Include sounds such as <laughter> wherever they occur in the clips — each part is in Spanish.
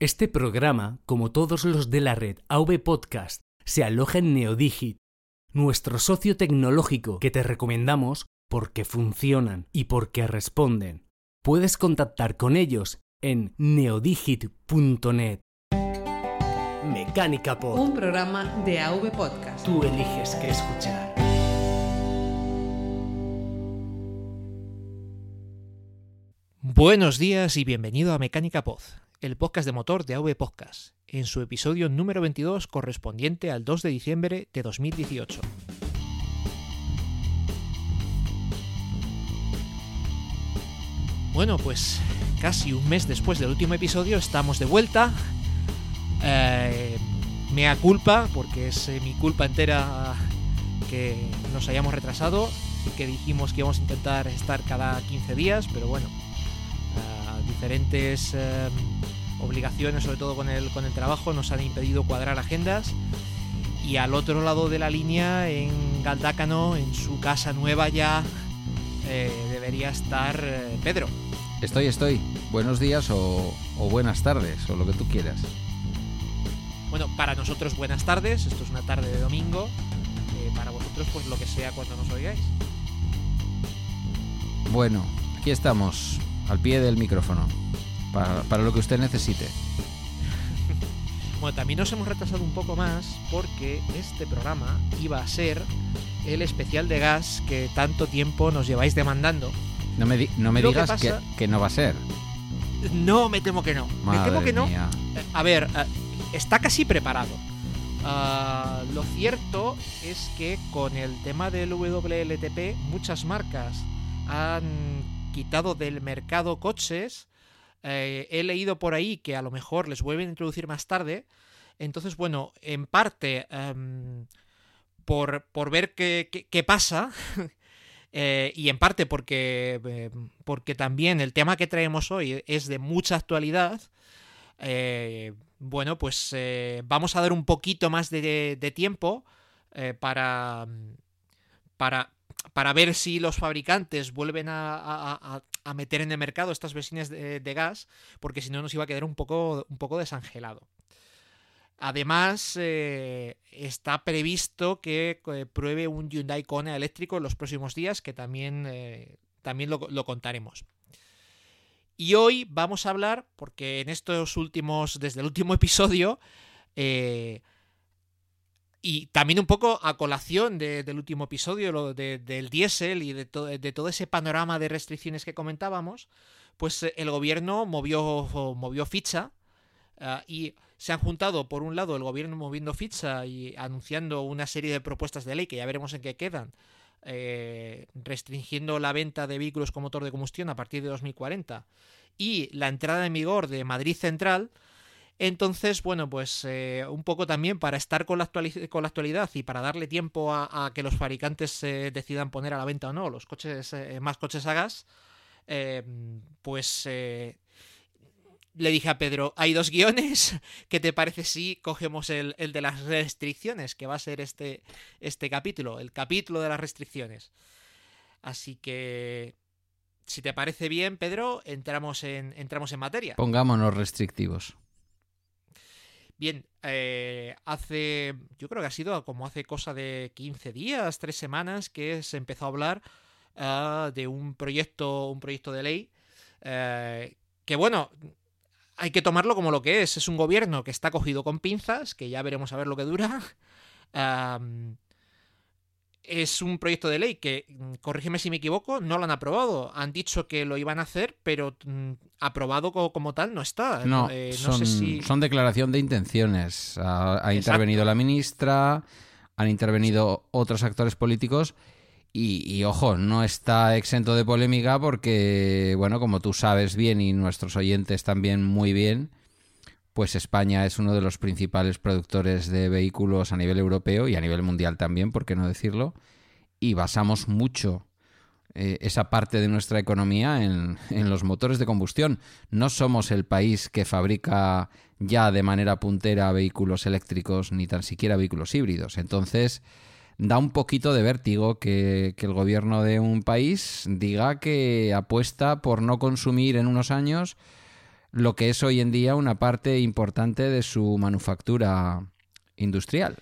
Este programa, como todos los de la red AV Podcast, se aloja en Neodigit, nuestro socio tecnológico que te recomendamos porque funcionan y porque responden. Puedes contactar con ellos en neodigit.net. Mecánica Pod. Un programa de AV Podcast. Tú eliges qué escuchar. Buenos días y bienvenido a Mecánica Pod, el podcast de motor de AV Podcast, en su episodio número 22 correspondiente al 2 de diciembre de 2018. Bueno, pues casi un mes después del último episodio estamos de vuelta. Eh, mea culpa, porque es eh, mi culpa entera que nos hayamos retrasado y que dijimos que íbamos a intentar estar cada 15 días, pero bueno, diferentes eh, obligaciones, sobre todo con el, con el trabajo, nos han impedido cuadrar agendas. Y al otro lado de la línea, en Galdácano, en su casa nueva ya, eh, debería estar eh, Pedro. Estoy, estoy. Buenos días o, o buenas tardes, o lo que tú quieras. Bueno, para nosotros buenas tardes, esto es una tarde de domingo. eh, para vosotros, pues lo que sea cuando nos oigáis. Bueno, aquí estamos, al pie del micrófono, para, para lo que usted necesite. Bueno, también nos hemos retrasado un poco más porque este programa iba a ser el especial de gas que tanto tiempo nos lleváis demandando. No me, di- no me digas que, pasa- que no va a ser. No, me temo que no. me temo que no. mía. Eh, A ver, eh, está casi preparado. Ah, lo cierto es que con el tema del WLTP muchas marcas han quitado del mercado coches. Eh, he leído por ahí que a lo mejor les vuelven a introducir más tarde. Entonces, bueno, en parte em, por, por ver qué, qué- pasa. <laughs> eh, y en parte porque, eh, porque también el tema que traemos hoy es de mucha actualidad. bueno, pues vamos a dar un poquito más de, de tiempo para, para, para ver si los fabricantes vuelven a- a meter en el mercado estas versiones de, gas, porque si no nos iba a quedar un poco, un poco desangelado. Además, eh, está previsto que eh, pruebe un Hyundai Kona eléctrico en los próximos días, que también, eh, también lo, contaremos. Y hoy vamos a hablar, porque en estos últimos, desde el último <laughs> episodio, y también un poco a colación de- del último episodio, de- del diésel y de, to- de todo ese panorama de restricciones que comentábamos, pues eh, el gobierno movió, movió ficha ah, y se han juntado, por un lado, el gobierno moviendo ficha y anunciando una serie de propuestas de ley que ya veremos en qué quedan, eh, restringiendo la venta de vehículos con motor de combustión a partir de 2040 y la entrada en vigor de Madrid Central. Entonces, bueno, pues eh, un poco también para estar con la, actualidad y para darle tiempo a, que los fabricantes eh, decidan poner a la venta o no los coches eh, más coches a gas, eh, pues le dije a Pedro, hay dos guiones, <laughs> ¿qué te parece si cogemos el, el de las restricciones, que va a ser este, este capítulo, el capítulo de las restricciones? Así que, si te parece bien, Pedro, entramos en, entramos en materia. Pongámonos restrictivos. Bien, eh, hace, yo creo que ha sido como hace cosa de 15 días, 3 semanas, que se empezó a hablar ah, de un proyecto, un proyecto de ley eh, que, bueno, hay que tomarlo como lo que es. Es un gobierno que está cogido con pinzas, que ya veremos a ver lo que dura. <laughs> es un proyecto de ley que, mm, corrígeme si me equivoco, no lo han aprobado. Han dicho que lo iban a hacer, pero mm, aprobado co- como, tal no está. No, Eh, no son, sé si... son declaración de intenciones. Ha, intervenido la ministra, han intervenido otros actores políticos y, y, ojo, no está exento de polémica porque, bueno, como tú sabes bien y nuestros oyentes también muy bien, pues España es uno de los principales productores de vehículos a nivel europeo y a nivel mundial también, por qué no decirlo, y basamos mucho eh, esa parte de nuestra economía en, los motores de combustión. No somos el país que fabrica ya de manera puntera vehículos eléctricos ni tan siquiera vehículos híbridos. Entonces, da un poquito de vértigo que el gobierno de un país diga que apuesta por no consumir en unos años lo que es hoy en día una parte importante de su manufactura industrial.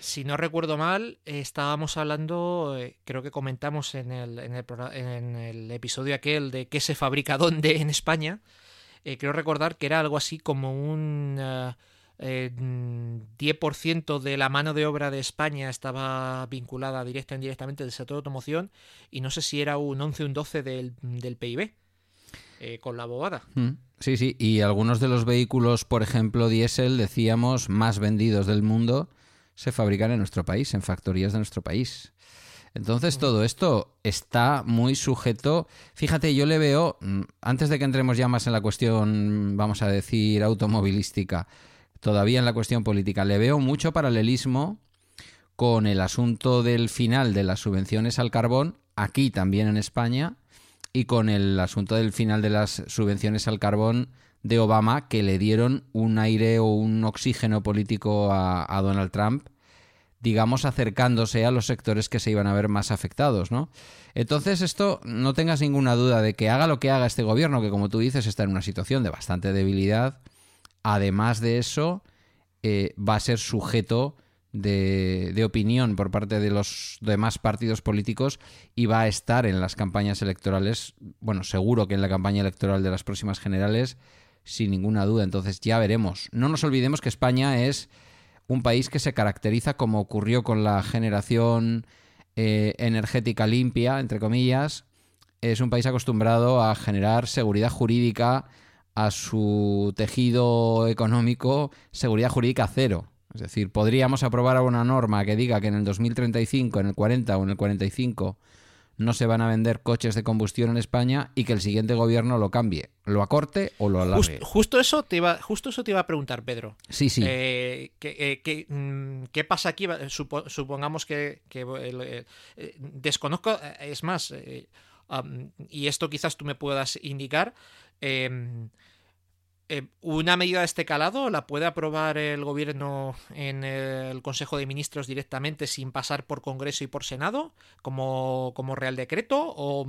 Si no recuerdo mal, estábamos hablando, eh, creo que comentamos en el, en, el, episodio aquel de qué se fabrica dónde en España. Eh, creo recordar que era algo así como un uh, eh, 10% de la mano de obra de España estaba vinculada directa o indirectamente del sector de automoción y no sé si era un 11 o un 12 del, del PIB. Eh, con la bobada. Mm. Sí, sí, y algunos de los vehículos, por ejemplo, diésel, decíamos, más vendidos del mundo, se fabrican en nuestro país, en factorías de nuestro país. Entonces todo esto está muy sujeto. Fíjate, yo le veo, mm, antes de que entremos ya más en la cuestión, vamos a decir, automovilística, todavía en la cuestión política, le veo mucho paralelismo con el asunto del final de las subvenciones al carbón, aquí también en España, y con el asunto del final de las subvenciones al carbón de Obama que le dieron un aire o un oxígeno político a, Donald Trump, digamos acercándose a los sectores que se iban a ver más afectados, ¿no? Entonces esto no tengas ninguna duda de que haga lo que haga este gobierno, que como tú dices está en una situación de bastante debilidad, además de eso eh, va a ser sujeto de, opinión por parte de los demás partidos políticos y va a estar en las campañas electorales, bueno, seguro que en la campaña electoral de las próximas generales, sin ninguna duda. Entonces ya veremos. No nos olvidemos que España es un país que se caracteriza, como ocurrió con la generación eh, energética limpia, entre comillas, es un país acostumbrado a generar seguridad jurídica a su tejido económico, seguridad jurídica cero. Es decir, podríamos aprobar una norma que diga que en el 2035, en el 40 o en el 45 no se van a vender coches de combustión en España y que el siguiente gobierno lo cambie, lo acorte o lo alargue. Just, justo eso te iba, justo eso te iba a preguntar, Pedro. Sí, sí. Eh, ¿qué, eh, qué, ¿qué, pasa aquí? Supo, supongamos que, que eh, desconozco, es más, um, y esto quizás tú me puedas indicar. Eh, ¿Una medida de este calado la puede aprobar el gobierno en el Consejo de Ministros directamente sin pasar por Congreso y por Senado como, como Real Decreto? ¿O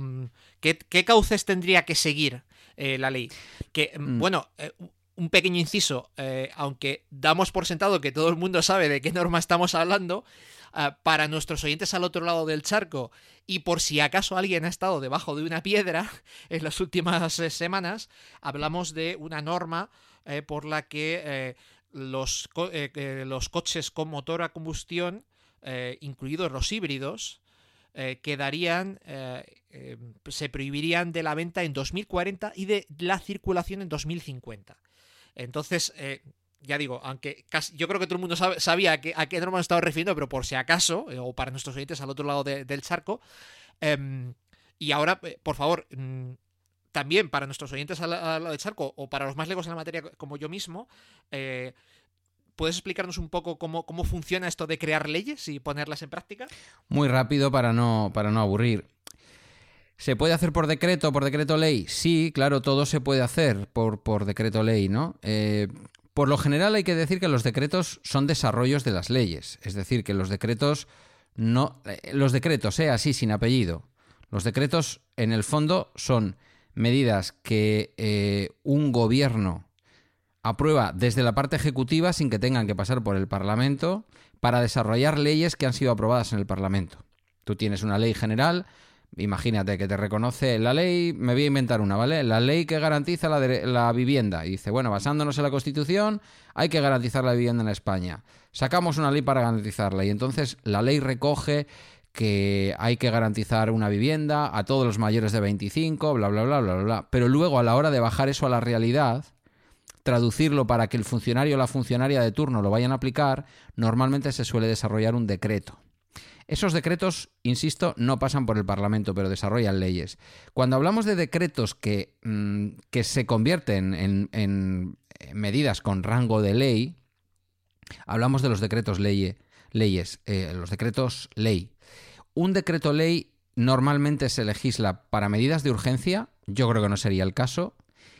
qué, qué cauces tendría que seguir eh, la ley? Que, mm. bueno, eh, un pequeño inciso, eh, aunque damos por sentado que todo el mundo sabe de qué norma estamos hablando, uh, para nuestros oyentes al otro lado del charco y por si acaso alguien ha estado debajo de una piedra <laughs> en las últimas eh, semanas, hablamos de una norma eh, por la que los, los, coches con motor a combustión, incluidos los híbridos, quedarían, se prohibirían de la venta en 2040 y de la circulación en 2050. Entonces, eh, ya digo, aunque casi, yo creo que todo el mundo sabía a qué, a qué norma nos estaba refiriendo, pero por si acaso, eh, o para nuestros oyentes al otro lado de, del charco, eh, y ahora, eh, por favor, mmm, también para nuestros oyentes al, al, lado del charco, o para los más legos en la materia como yo mismo, eh, ¿Puedes explicarnos un poco cómo, cómo, funciona esto de crear leyes y ponerlas en práctica? Muy rápido para no, para no aburrir. ¿Se puede hacer por decreto, por decreto ley? Sí, claro, todo se puede hacer por, por decreto ley, ¿no? Eh, por lo general hay que decir que los decretos son desarrollos de las leyes, es decir, que los decretos no eh, los decretos, eh, así sin apellido. Los decretos en el fondo son medidas que eh, un gobierno aprueba desde la parte ejecutiva sin que tengan que pasar por el Parlamento para desarrollar leyes que han sido aprobadas en el Parlamento. Tú tienes una ley general, imagínate que te reconoce la ley, me voy a inventar una, ¿vale? La ley que garantiza la, la, vivienda. Y dice, bueno, basándonos en la Constitución, hay que garantizar la vivienda en España. Sacamos una ley para garantizarla. Y entonces la ley recoge que hay que garantizar una vivienda a todos los mayores de 25, bla, bla, bla, bla, bla. Pero luego a la hora de bajar eso a la realidad, traducirlo para que el funcionario o la funcionaria de turno lo vayan a aplicar, normalmente se suele desarrollar un decreto. Esos decretos, insisto, no pasan por el Parlamento, pero desarrollan leyes. Cuando hablamos de decretos que, mmm, que se convierten en, en, medidas con rango de ley, hablamos de los decretos ley, leyes, eh, los decretos ley. Un decreto ley normalmente se legisla para medidas de urgencia, yo creo que no sería el caso,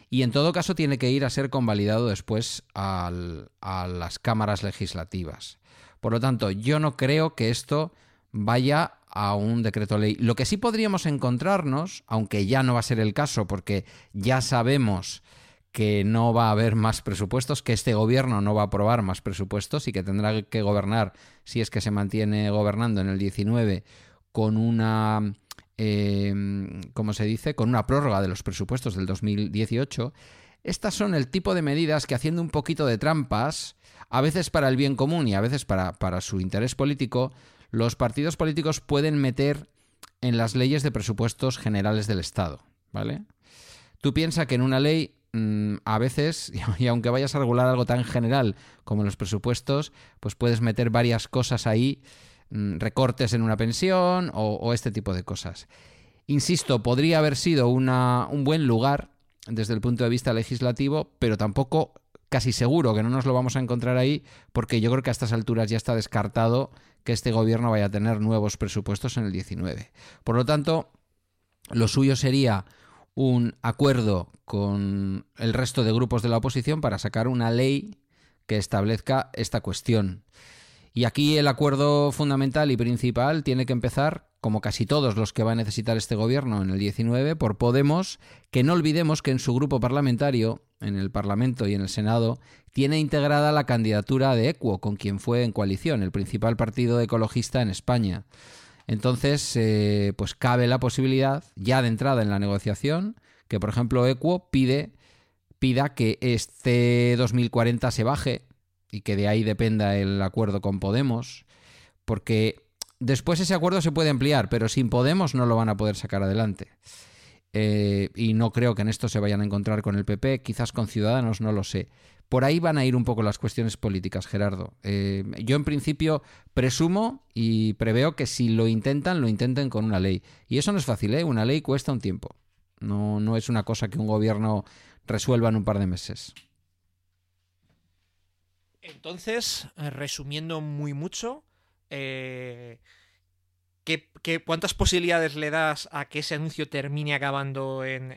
y en todo caso tiene que ir a ser convalidado después a las cámaras legislativas. Por lo tanto, yo no creo que esto vaya a un decreto ley. Lo que sí podríamos encontrarnos, aunque ya no va a ser el caso porque ya sabemos que no va a haber más presupuestos, que este gobierno no va a aprobar más presupuestos y que tendrá que gobernar, si es que se mantiene gobernando en el 19, con una, eh, ¿cómo se dice?, con una prórroga de los presupuestos del 2018. Estas son el tipo de medidas que haciendo un poquito de trampas, a veces para el bien común y a veces para, para su interés político, los partidos políticos pueden meter en las leyes de presupuestos generales del Estado, ¿vale? Tú piensas que en una ley mm, a veces, <laughs> y aunque vayas a regular algo tan general como los presupuestos, pues puedes meter varias cosas ahí, mm, recortes en una pensión o, este tipo de cosas. Insisto, podría haber sido una, un buen lugar desde el punto de vista legislativo, pero tampoco casi seguro que no nos lo vamos a encontrar ahí, porque yo creo que a estas alturas ya está descartado que este gobierno vaya a tener nuevos presupuestos en el 19. Por lo tanto, lo suyo sería un acuerdo con el resto de grupos de la oposición para sacar una ley que establezca esta cuestión. Y aquí el acuerdo fundamental y principal tiene que empezar, como casi todos los que va a necesitar este gobierno en el 19, por Podemos, que no olvidemos que en su grupo parlamentario, en el Parlamento y en el Senado, tiene integrada la candidatura de Equo, con quien fue en coalición, el principal partido ecologista en España. Entonces, eh, pues cabe la posibilidad, ya de entrada en la negociación, que por ejemplo Equo pide, pida que este 2040 se baje y que de ahí dependa el acuerdo con Podemos, porque después ese acuerdo se puede ampliar, pero sin Podemos no lo van a poder sacar adelante. Eh, y no creo que en esto se vayan a encontrar con el PP, quizás con Ciudadanos, no lo sé. Por ahí van a ir un poco las cuestiones políticas, Gerardo. Eh, yo en principio presumo y preveo que si lo intentan, lo intenten con una ley. Y eso no es fácil, ¿eh? Una ley cuesta un tiempo. No, no es una cosa que un gobierno resuelva en un par de meses. Entonces, eh, resumiendo muy mucho, eh, ¿qué, cuántas posibilidades le das a que ese anuncio termine acabando en,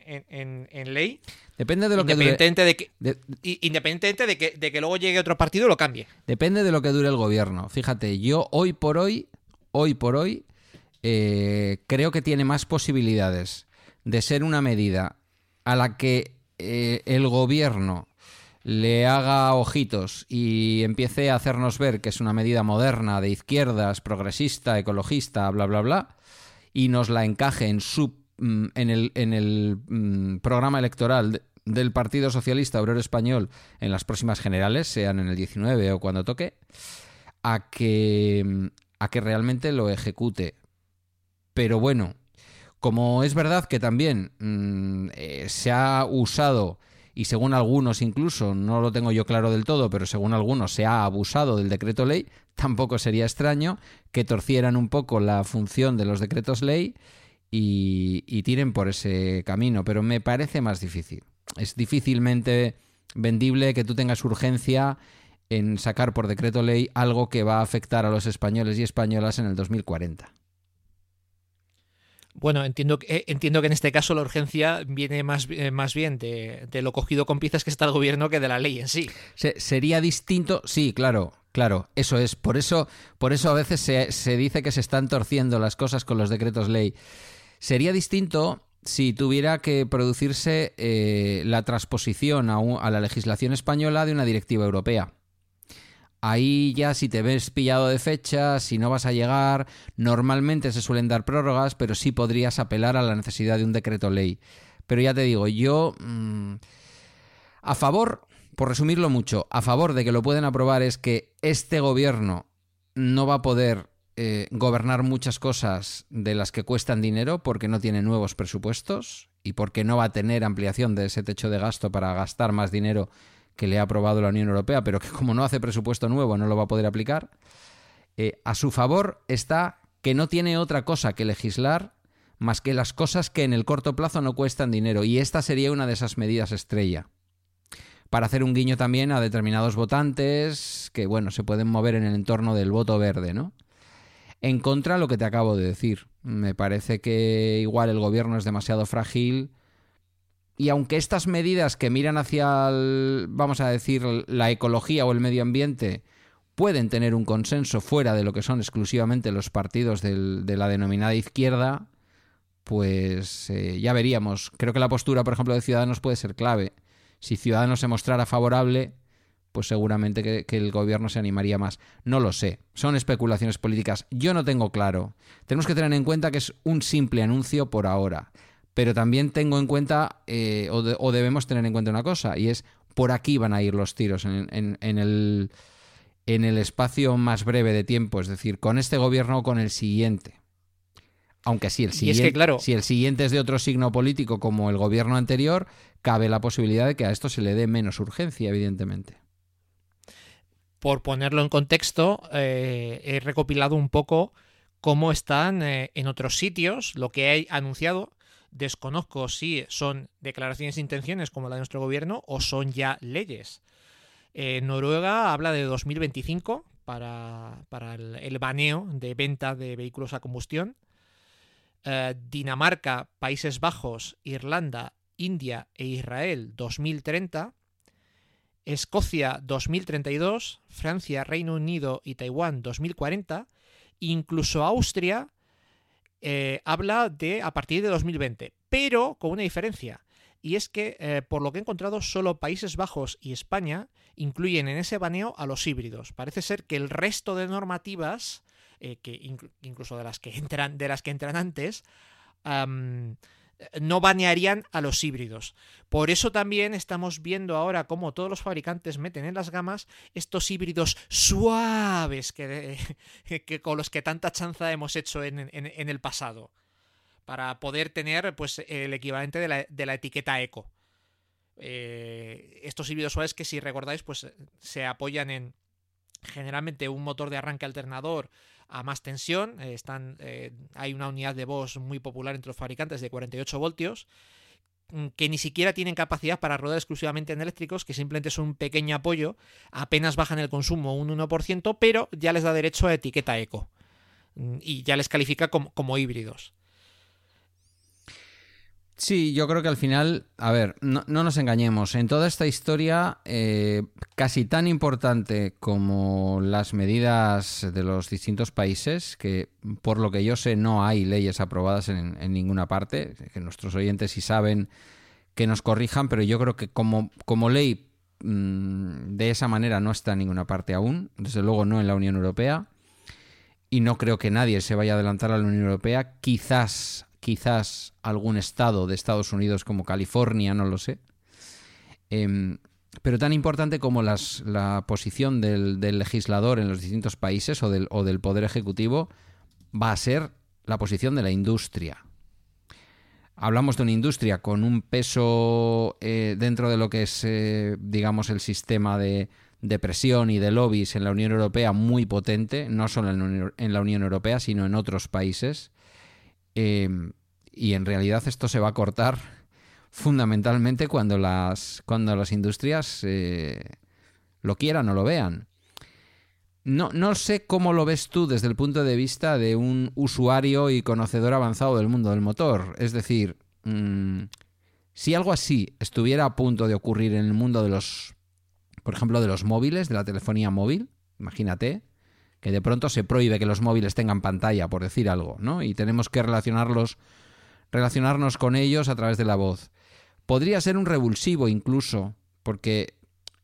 ley? Depende de lo que dure. De que, Independientemente de que, de que luego llegue otro partido y lo cambie. Depende de lo que dure el gobierno. Fíjate, yo hoy por hoy, hoy por hoy, eh, creo que tiene más posibilidades de ser una medida a la que el gobierno le haga ojitos y empiece a hacernos ver que es una medida moderna de izquierdas, progresista, ecologista, bla, bla, bla, y nos la encaje en, su, mm, en el, en el mm, programa electoral del Partido Socialista Obrero Español en las próximas generales, sean en el 19 o cuando toque, a que, mm, a que realmente lo ejecute. Pero bueno, como es verdad que también eh, se ha usado y según algunos incluso, no lo tengo yo claro del todo, pero según algunos se ha abusado del decreto ley, tampoco sería extraño que torcieran un poco la función de los decretos ley y, tiren por ese camino, pero me parece más difícil. Es difícilmente vendible que tú tengas urgencia en sacar por decreto ley algo que va a afectar a los españoles y españolas en el 2040. Bueno, entiendo, eh, entiendo que en este caso la urgencia viene más, eh, más bien de, lo cogido con piezas que está el gobierno que de la ley en sí. sería distinto, sí, claro, claro, eso es. Por eso, por eso a veces se, dice que se están torciendo las cosas con los decretos ley. Sería distinto si tuviera que producirse eh, la transposición a la legislación española de una directiva europea. Ahí ya si te ves pillado de fecha, si no vas a llegar, normalmente se suelen dar prórrogas, pero sí podrías apelar a la necesidad de un decreto ley. Pero ya te digo, yo mm, a favor, por resumirlo mucho, a favor de que lo pueden aprobar es que este gobierno no va a poder eh, gobernar muchas cosas de las que cuestan dinero porque no tiene nuevos presupuestos y porque no va a tener ampliación de ese techo de gasto para gastar más dinero que le ha aprobado la Unión Europea, pero que como no hace presupuesto nuevo no lo va a poder aplicar. Eh, a su favor está que no tiene otra cosa que legislar más que las cosas que en el corto plazo no cuestan dinero, y esta sería una de esas medidas estrella. Para hacer un guiño también a determinados votantes que, bueno, se pueden mover en el entorno del voto verde, ¿no? En contra lo que te acabo de decir. Me parece que igual el gobierno es demasiado frágil y aunque estas medidas que miran hacia, vamos a decir, la ecología o el medio ambiente pueden tener un consenso fuera de lo que son exclusivamente los partidos de la denominada izquierda, pues eh, ya veríamos. Creo que la postura, por ejemplo, de Ciudadanos puede ser clave. si Ciudadanos se mostrara favorable, pues seguramente que, el gobierno se animaría más. No lo sé. Son especulaciones políticas. Yo no tengo claro. Tenemos que tener en cuenta que es un simple anuncio por ahora. Pero también tengo en cuenta, eh, o, de, o, debemos tener en cuenta una cosa, y es por aquí van a ir los tiros en, en, en, el, en el espacio más breve de tiempo, es decir, con este gobierno o con el siguiente. Aunque si el, siguiente, es que, claro, si el siguiente es de otro signo político como el gobierno anterior, cabe la posibilidad de que a esto se le dé menos urgencia, evidentemente. Por ponerlo en contexto, eh, he recopilado un poco cómo están eh, en otros sitios, lo que he anunciado. Desconozco si son declaraciones de intenciones como la de nuestro gobierno o son ya leyes. Eh, Noruega habla de 2025 para, para el, baneo de venta de vehículos a combustión. Eh, Dinamarca, Países Bajos, Irlanda, India e Israel 2030. Escocia 2032, Francia, Reino Unido y Taiwán 2040, incluso Austria eh, habla de a partir de 2020, pero con una diferencia. Y es que, eh, por lo que he encontrado, solo Países Bajos y España incluyen en ese baneo a los híbridos. Parece ser que el resto de normativas, eh, que inc incluso de las que entran, de las que entran antes, no banearían a los híbridos. Por eso también estamos viendo ahora cómo todos los fabricantes meten en las gamas estos híbridos suaves que, <laughs> que con los que tanta chanza hemos hecho en, el pasado. Para poder tener pues, el equivalente de la, de la etiqueta eco. Eh, estos híbridos suaves que si recordáis pues se apoyan en generalmente un motor de arranque alternador a más tensión. Eh, están, eh, hay una unidad de voz muy popular entre los fabricantes de 48 voltios mm, que ni siquiera tienen capacidad para rodar exclusivamente en eléctricos, que simplemente es un pequeño apoyo, apenas bajan el consumo un 1%, pero ya les da derecho a etiqueta eco mm, y ya les califica como, como híbridos. Sí, yo creo que al final, a ver, no, no nos engañemos, en toda esta historia, eh, casi tan importante como las medidas de los distintos países, que por lo que yo sé no hay leyes aprobadas en, ninguna parte, que nuestros oyentes sí saben que nos corrijan, pero yo creo que como, como ley mmm, de esa manera no está en ninguna parte aún, desde luego no en la Unión Europea, y no creo que nadie se vaya a adelantar a la Unión Europea, quizás quizás algún estado de Estados Unidos como California, no lo sé. Eh, pero tan importante como la posición del, legislador en los distintos países o del, Poder Ejecutivo va a ser la posición de la industria. Hablamos de una industria con un peso eh, dentro de lo que es, eh, digamos, el sistema de, presión y de lobbies en la Unión Europea muy potente, no solo en la Unión Europea, sino en otros países. Eh, y en realidad esto se va a cortar fundamentalmente cuando las, cuando las industrias eh, lo quieran o lo vean. No, no sé cómo lo ves tú desde el punto de vista de un usuario y conocedor avanzado del mundo del motor. Es decir, mmm, si algo así estuviera a punto de ocurrir en el mundo de los, por ejemplo, de los móviles, de la telefonía móvil, imagínate, que de pronto se prohíbe que los móviles tengan pantalla, por decir algo, ¿no? Y tenemos que relacionarlos, relacionarnos con ellos a través de la voz. Podría ser un revulsivo incluso, porque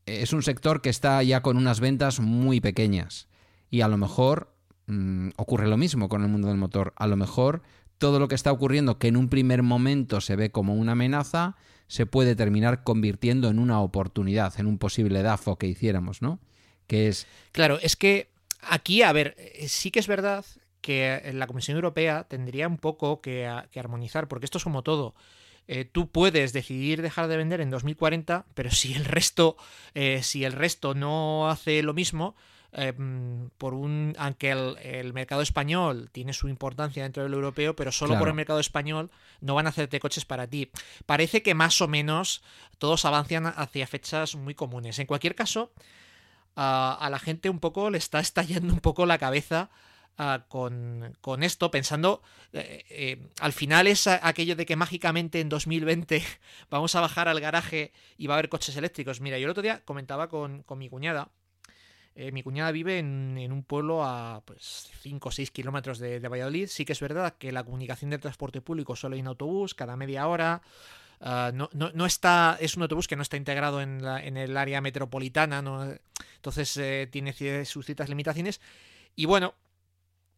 es un sector que está ya con unas ventas muy pequeñas. Y a lo mejor mmm, ocurre lo mismo con el mundo del motor. A lo mejor todo lo que está ocurriendo, que en un primer momento se ve como una amenaza, se puede terminar convirtiendo en una oportunidad, en un posible DAFO que hiciéramos, ¿no? Que es. Claro, es que Aquí, a ver, sí que es verdad que la Comisión Europea tendría un poco que, que armonizar, porque esto es como todo. Eh, tú puedes decidir dejar de vender en 2040, pero si el resto, eh, si el resto no hace lo mismo, eh, por un, aunque el, el, mercado español tiene su importancia dentro del europeo, pero solo claro. por el mercado español no van a hacerte coches para ti. Parece que más o menos todos avanzan hacia fechas muy comunes. En cualquier caso, a, la gente un poco le está estallando un poco la cabeza uh, con, con, esto, pensando, eh, eh, al final es aquello de que mágicamente en 2020 <laughs> vamos a bajar al garaje y va a haber coches eléctricos. Mira, yo el otro día comentaba con, con mi cuñada, eh, mi cuñada vive en, en, un pueblo a pues, 5 o 6 kilómetros de, de, Valladolid. Sí que es verdad que la comunicación del transporte público solo hay un autobús cada media hora. Ah, no, no- está, es un autobús que no está integrado en, el área metropolitana, entonces eh, tiene sus ciertas limitaciones. Y bueno,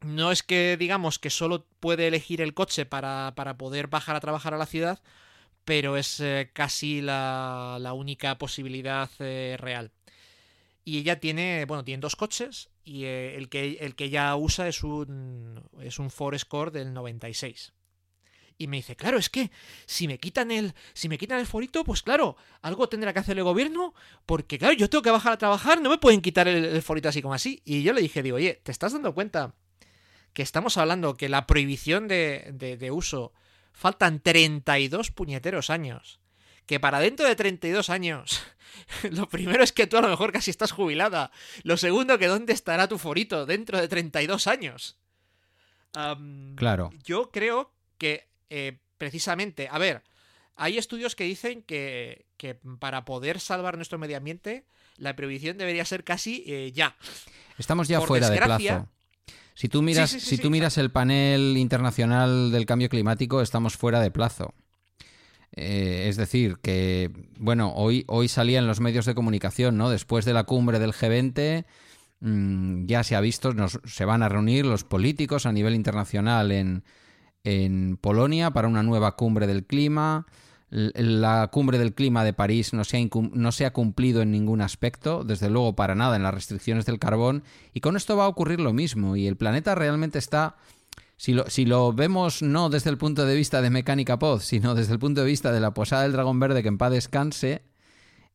no es que digamos que solo puede elegir el coche para, para poder bajar a trabajar a la ciudad, pero es eh, casi la, la única posibilidad eh, real. Y ella tiene, bueno, tiene dos coches y el, que, el que ella usa es un, es un Ford Escort del 96. Y me dice, claro, es que si me quitan el, si me quitan el forito, pues claro, algo tendrá que hacer el gobierno, porque claro, yo tengo que bajar a trabajar, no me pueden quitar el, el forito así como así. Y yo le dije, digo, oye, ¿te estás dando cuenta que estamos hablando que la prohibición de, de, de uso faltan 32 puñeteros años? Que para dentro de 32 años, <laughs> lo primero es que tú a lo mejor casi estás jubilada. Lo segundo, que dónde estará tu forito dentro de 32 años. Claro. yo creo que eh, precisamente, a ver, hay estudios que dicen que, que para poder salvar nuestro medio ambiente, la prohibición debería ser casi eh, ya. Estamos ya Por fuera de plazo. Si tú miras, Sí, sí, sí, si tú miras el panel internacional del cambio climático, estamos fuera de plazo. Eh, es decir, que, bueno, hoy, hoy salía en los medios de comunicación, ¿no? Después de la cumbre del G20, mm, ya se ha visto, nos- se van a reunir los políticos a nivel internacional en, en Polonia para una nueva cumbre del clima. La cumbre del clima de París no se, ha no se ha cumplido en ningún aspecto, desde luego para nada en las restricciones del carbón, y con esto va a ocurrir lo mismo, y el planeta realmente está, si lo, si lo vemos no desde el punto de vista de Mecánica Pod, sino desde el punto de vista de la posada del dragón verde que en paz descanse,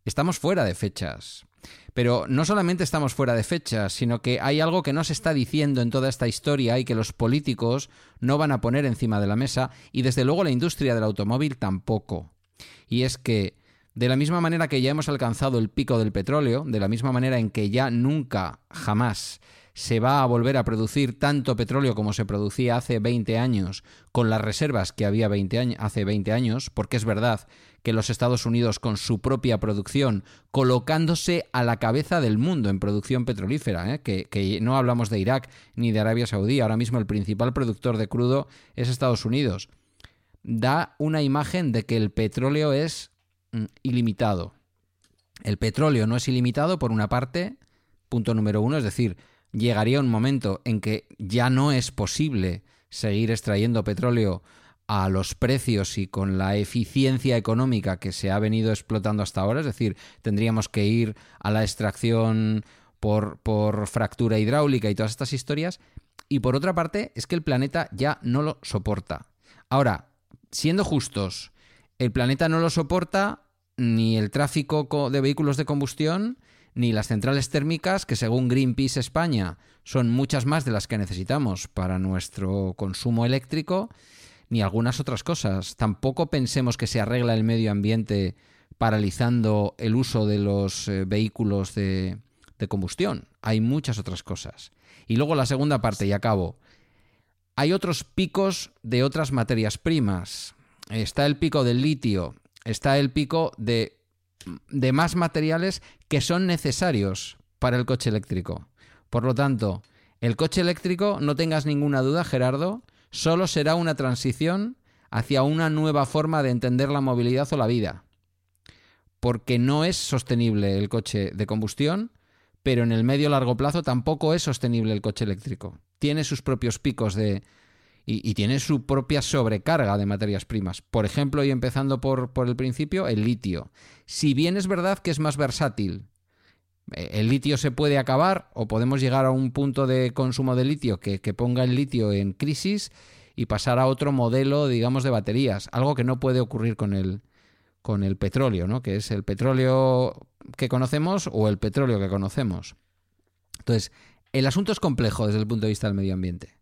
estamos fuera de fechas. Pero no solamente estamos fuera de fechas, sino que hay algo que no se está diciendo en toda esta historia y que los políticos no van a poner encima de la mesa y desde luego la industria del automóvil tampoco. Y es que de la misma manera que ya hemos alcanzado el pico del petróleo, de la misma manera en que ya nunca, jamás se va a volver a producir tanto petróleo como se producía hace 20 años, con las reservas que había 20 años, hace 20 años, porque es verdad que los Estados Unidos con su propia producción, colocándose a la cabeza del mundo en producción petrolífera, ¿eh? que, no hablamos de Irak ni de Arabia Saudí, ahora mismo el principal productor de crudo es Estados Unidos, da una imagen de que el petróleo es mm, ilimitado. El petróleo no es ilimitado por una parte, punto número uno, es decir, llegaría un momento en que ya no es posible seguir extrayendo petróleo a los precios y con la eficiencia económica que se ha venido explotando hasta ahora, es decir, tendríamos que ir a la extracción por, por fractura hidráulica y todas estas historias, y por otra parte es que el planeta ya no lo soporta. Ahora, siendo justos, el planeta no lo soporta ni el tráfico co- de vehículos de combustión, ni las centrales térmicas, que según Greenpeace España son muchas más de las que necesitamos para nuestro consumo eléctrico, ni algunas otras cosas. Tampoco pensemos que se arregla el medio ambiente paralizando el uso de los eh, vehículos de, de combustión. Hay muchas otras cosas. Y luego la segunda parte, y acabo. Hay otros picos de otras materias primas. Está el pico del litio, está el pico de, de más materiales que son necesarios para el coche eléctrico. Por lo tanto, el coche eléctrico, no tengas ninguna duda, Gerardo, solo será una transición hacia una nueva forma de entender la movilidad o la vida. Porque no es sostenible el coche de combustión, pero en el medio largo plazo tampoco es sostenible el coche eléctrico. Tiene sus propios picos de, y, tiene su propia sobrecarga de materias primas. Por ejemplo, y empezando por, por el principio, el litio. Si bien es verdad que es más versátil, el litio se puede acabar o podemos llegar a un punto de consumo de litio que, que ponga el litio en crisis y pasar a otro modelo, digamos, de baterías. Algo que no puede ocurrir con el, con el petróleo, ¿no? Que es el petróleo que conocemos o el petróleo que conocemos. Entonces, el asunto es complejo desde el punto de vista del medio ambiente.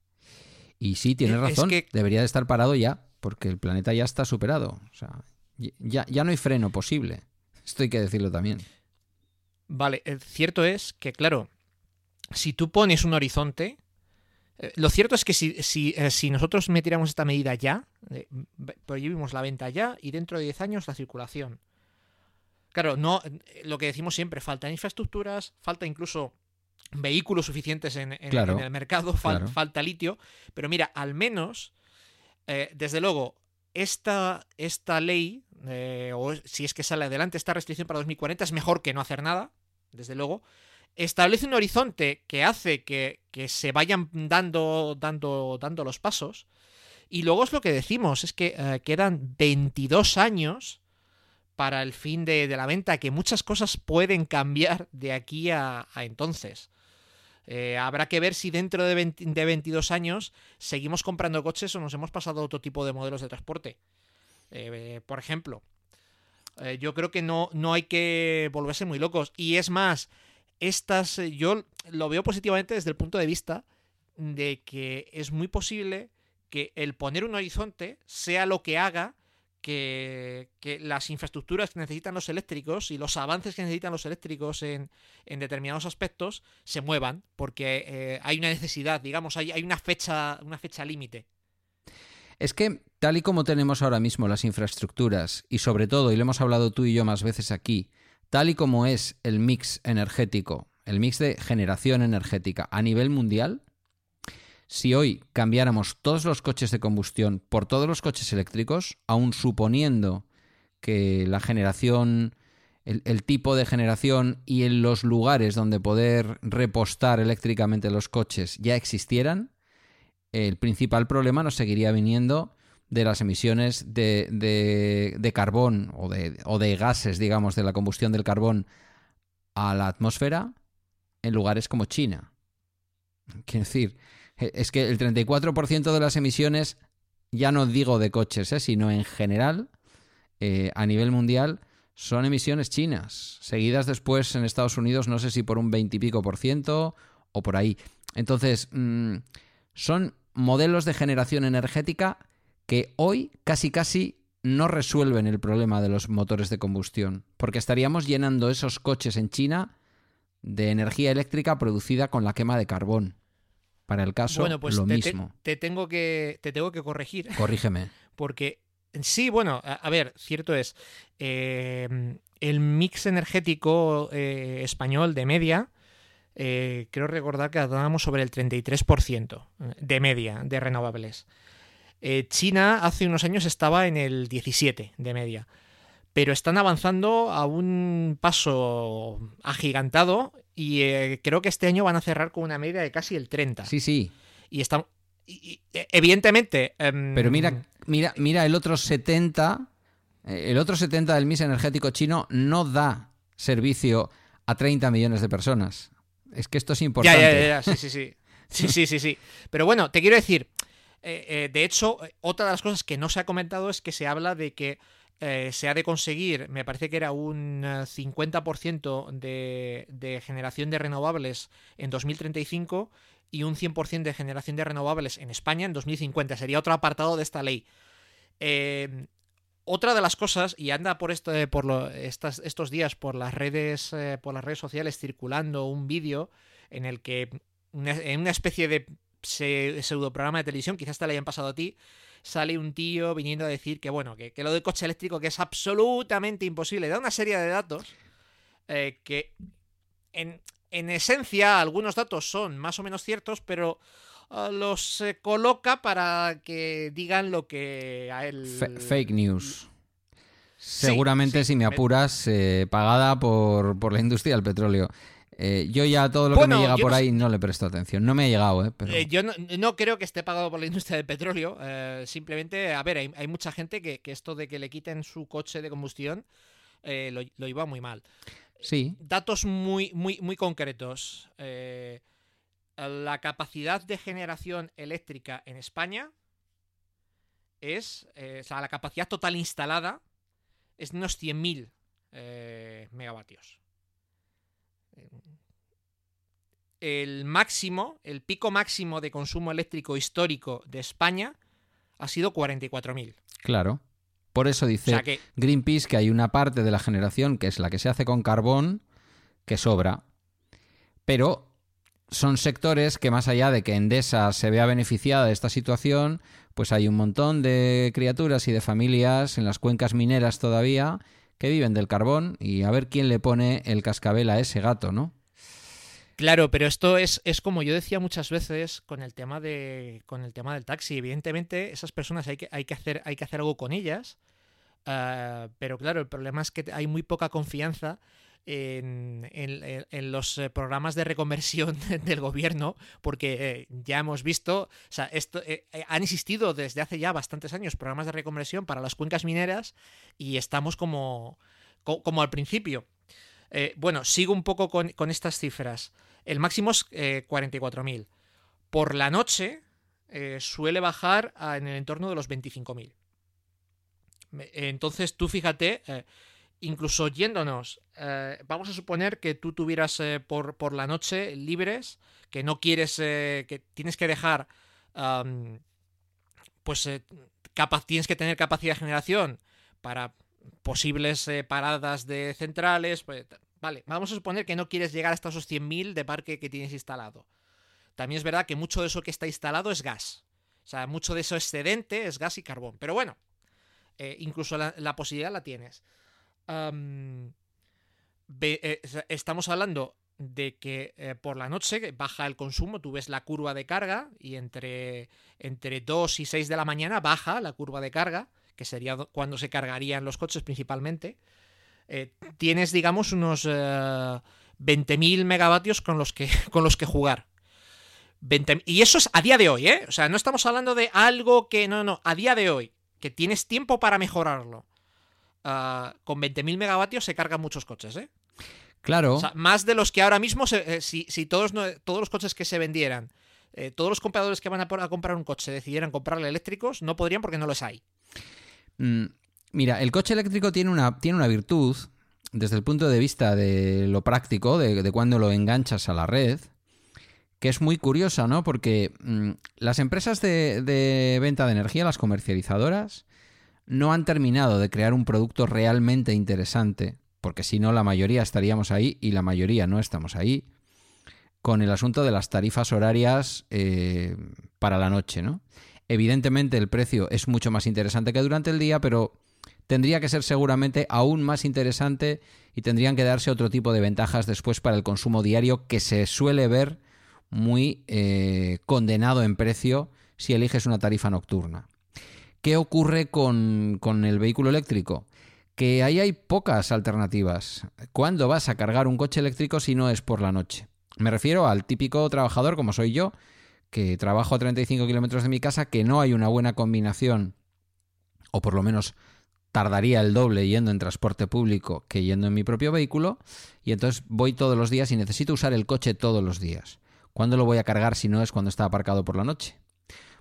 Y sí, tienes Es razón, que- debería de estar parado ya, porque el planeta ya está superado. O sea, ya, ya no hay freno posible. Esto hay que decirlo también. Vale, eh, cierto es que, claro, si tú pones un horizonte, eh, lo cierto es que si, si, eh, si nosotros metiéramos esta medida ya, eh, prohibimos la venta ya y dentro de 10 años la circulación. Claro, no, lo que decimos siempre, faltan infraestructuras, falta incluso vehículos suficientes en, en- Claro, en el mercado, fal- claro. falta litio, pero mira, al menos, desde luego, esta, esta ley, eh, o si es que sale adelante esta restricción para 2040, es mejor que no hacer nada, desde luego. Establece un horizonte que hace que, que se vayan dando, dando, dando los pasos. Y luego es lo que decimos, es que eh, quedan 22 años para el fin de, de, la venta, que muchas cosas pueden cambiar de aquí a, a entonces. Eh, habrá que ver si dentro de, 20, de, 22 años seguimos comprando coches o nos hemos pasado a otro tipo de modelos de transporte. Eh, por ejemplo, eh, yo creo que no, no hay que volverse muy locos. Y es más, estas yo lo veo positivamente desde el punto de vista de que es muy posible que el poner un horizonte sea lo que haga que, las infraestructuras que necesitan los eléctricos y los avances que necesitan los eléctricos en, en determinados aspectos se muevan, porque eh, hay una necesidad, digamos, hay, hay una fecha, una fecha límite. Es que, tal y como tenemos ahora mismo las infraestructuras, y sobre todo, y lo hemos hablado tú y yo más veces aquí, tal y como es el mix energético, el mix de generación energética a nivel mundial, si hoy cambiáramos todos los coches de combustión por todos los coches eléctricos, aun suponiendo que la generación, el, tipo de generación y en los lugares donde poder repostar eléctricamente los coches ya existieran, el principal problema nos seguiría viniendo de las emisiones de, de, de carbón o de, o de gases, digamos, de la combustión del carbón a la atmósfera en lugares como China. Quiero decir, es que el 34% de las emisiones, ya no digo de coches, ¿eh? sino en general, eh, a nivel mundial, son emisiones chinas, seguidas después en Estados Unidos, no sé si por un 20 y pico por ciento o por ahí. Entonces, mmm, son modelos de generación energética que hoy casi casi no resuelven el problema de los motores de combustión, porque estaríamos llenando esos coches en China de energía eléctrica producida con la quema de carbón. Para el caso, bueno, pues lo te, mismo. Te, te, tengo que, te tengo que corregir. Corrígeme. <laughs> Porque sí, bueno, a, a ver, cierto es. Eh, el mix energético eh, español de media, eh, creo recordar que hablábamos sobre el 33% de media de renovables. China hace unos años estaba en el 17% de media. Pero están avanzando a un paso agigantado y eh, creo que este año van a cerrar con una media de casi el 30. Sí, sí. Y están. Y, y, evidentemente. Um... Pero mira, mira, mira el otro 70. El otro 70 del mix energético chino no da servicio a 30 millones de personas. Es que esto es importante. Ya, ya, ya, sí, sí, sí. <laughs> Sí, sí, sí, sí. Pero bueno, te quiero decir. Eh, eh, de hecho, otra de las cosas que no se ha comentado es que se habla de que eh, se ha de conseguir, me parece que era un 50% de, de, generación de renovables en 2035 y un 100% de generación de renovables en España en 2050. Sería otro apartado de esta ley. Eh, otra de las cosas, y anda por, este, por lo, estas, estos días por las redes, eh, por las redes sociales circulando un vídeo en el que en una especie de pseudo programa de televisión, quizás te lo hayan pasado a ti, sale un tío viniendo a decir que, bueno, que, que lo del coche eléctrico que es absolutamente imposible. Da una serie de datos eh, que, en, en, esencia, algunos datos son más o menos ciertos, pero uh, los eh, coloca para que digan lo que a él... F fake news. Seguramente, sí, sí, si me apuras, eh, pagada por, por la industria del petróleo. Eh, yo ya todo lo bueno, que me llega por ahí no le presto atención. No me ha llegado, ¿eh? Pero... eh yo no, no, creo que esté pagado por la industria del petróleo. Eh, simplemente, a ver, hay, hay mucha gente que, que, esto de que le quiten su coche de combustión lo, lo, iba muy mal. Sí. Datos muy, muy, muy concretos. La capacidad de generación eléctrica en España es, o sea, la capacidad total instalada es de unos 100.000 megavatios el máximo, el pico máximo de consumo eléctrico histórico de España ha sido 44.000. Claro. Por eso dice o sea que... Greenpeace que hay una parte de la generación que es la que se hace con carbón que sobra. Pero son sectores que más allá de que Endesa se vea beneficiada de esta situación, pues hay un montón de criaturas y de familias en las cuencas mineras todavía que viven del carbón y a ver quién le pone el cascabel a ese gato, ¿no? Claro, pero esto es, es como yo decía muchas veces con el tema de con el tema del taxi. Evidentemente, esas personas hay que, hay que hacer, hay que hacer algo con ellas. ah, pero claro, el problema es que hay muy poca confianza en, en- los eh, programas de reconversión <laughs> del gobierno, porque eh, ya hemos visto, o sea, esto eh, eh, han existido desde hace ya bastantes años programas de reconversión para las cuencas mineras y estamos como, co- como al principio. Eh, bueno, sigo un poco con, estas cifras. El máximo es eh, 44.000. Por la noche eh, suele bajar a- en el entorno de los 25.000. Me- Entonces tú fíjate, eh, incluso yéndonos, vamos a suponer que tú tuvieras por, por la noche libres, que no quieres, que tienes que dejar, pues tienes que tener capacidad de generación para posibles eh, paradas de centrales. pues, vale, vamos a suponer que no quieres llegar hasta esos 100.000 de parque que tienes instalado. También es verdad que mucho de eso que está instalado es gas. O sea, mucho de eso excedente es gas y carbón. Pero bueno, eh, incluso la, posibilidad la tienes. Eh, estamos hablando de que por la noche baja el consumo, tú ves la curva de carga y entre, entre 2 y 6 de la mañana baja la curva de carga, que sería do- cuando se cargarían los coches principalmente. Eh, tienes, digamos, unos eh, 20.000 megavatios con los que, <laughs> con los que jugar. 20 y eso es a día de hoy, ¿eh? O sea, no estamos hablando de algo que. No, no, a día de hoy. Que tienes tiempo para mejorarlo. Ah, con 20.000 megavatios se cargan muchos coches, ¿eh? Claro. O sea, más de los que ahora mismo, se- eh, si, si todos, no- todos los coches que se vendieran, eh, todos los compradores que van a comprar un coche decidieran comprarle eléctricos, no podrían porque no los hay. Mm, Mira, el coche eléctrico tiene una, tiene una virtud desde el punto de vista de lo práctico, de, cuando lo enganchas a la red, que es muy curiosa, ¿no? Porque mm, las empresas de, de venta de energía, las comercializadoras, no han terminado de crear un producto realmente interesante, porque si no la mayoría estaríamos ahí y la mayoría no estamos ahí, con el asunto de las tarifas horarias eh, para la noche, ¿no? Evidentemente el precio es mucho más interesante que durante el día, pero tendría que ser seguramente aún más interesante y tendrían que darse otro tipo de ventajas después para el consumo diario que se suele ver muy eh, condenado en precio si eliges una tarifa nocturna. ¿Qué ocurre con, con el vehículo eléctrico? Que ahí hay pocas alternativas. ¿Cuándo vas a cargar un coche eléctrico si no es por la noche? Me refiero al típico trabajador como soy yo, que trabajo a 35 kilómetros de mi casa, que no hay una buena combinación, o por lo menos tardaría el doble yendo en transporte público que yendo en mi propio vehículo, y entonces voy todos los días y necesito usar el coche todos los días. ¿Cuándo lo voy a cargar si no es cuando está aparcado por la noche?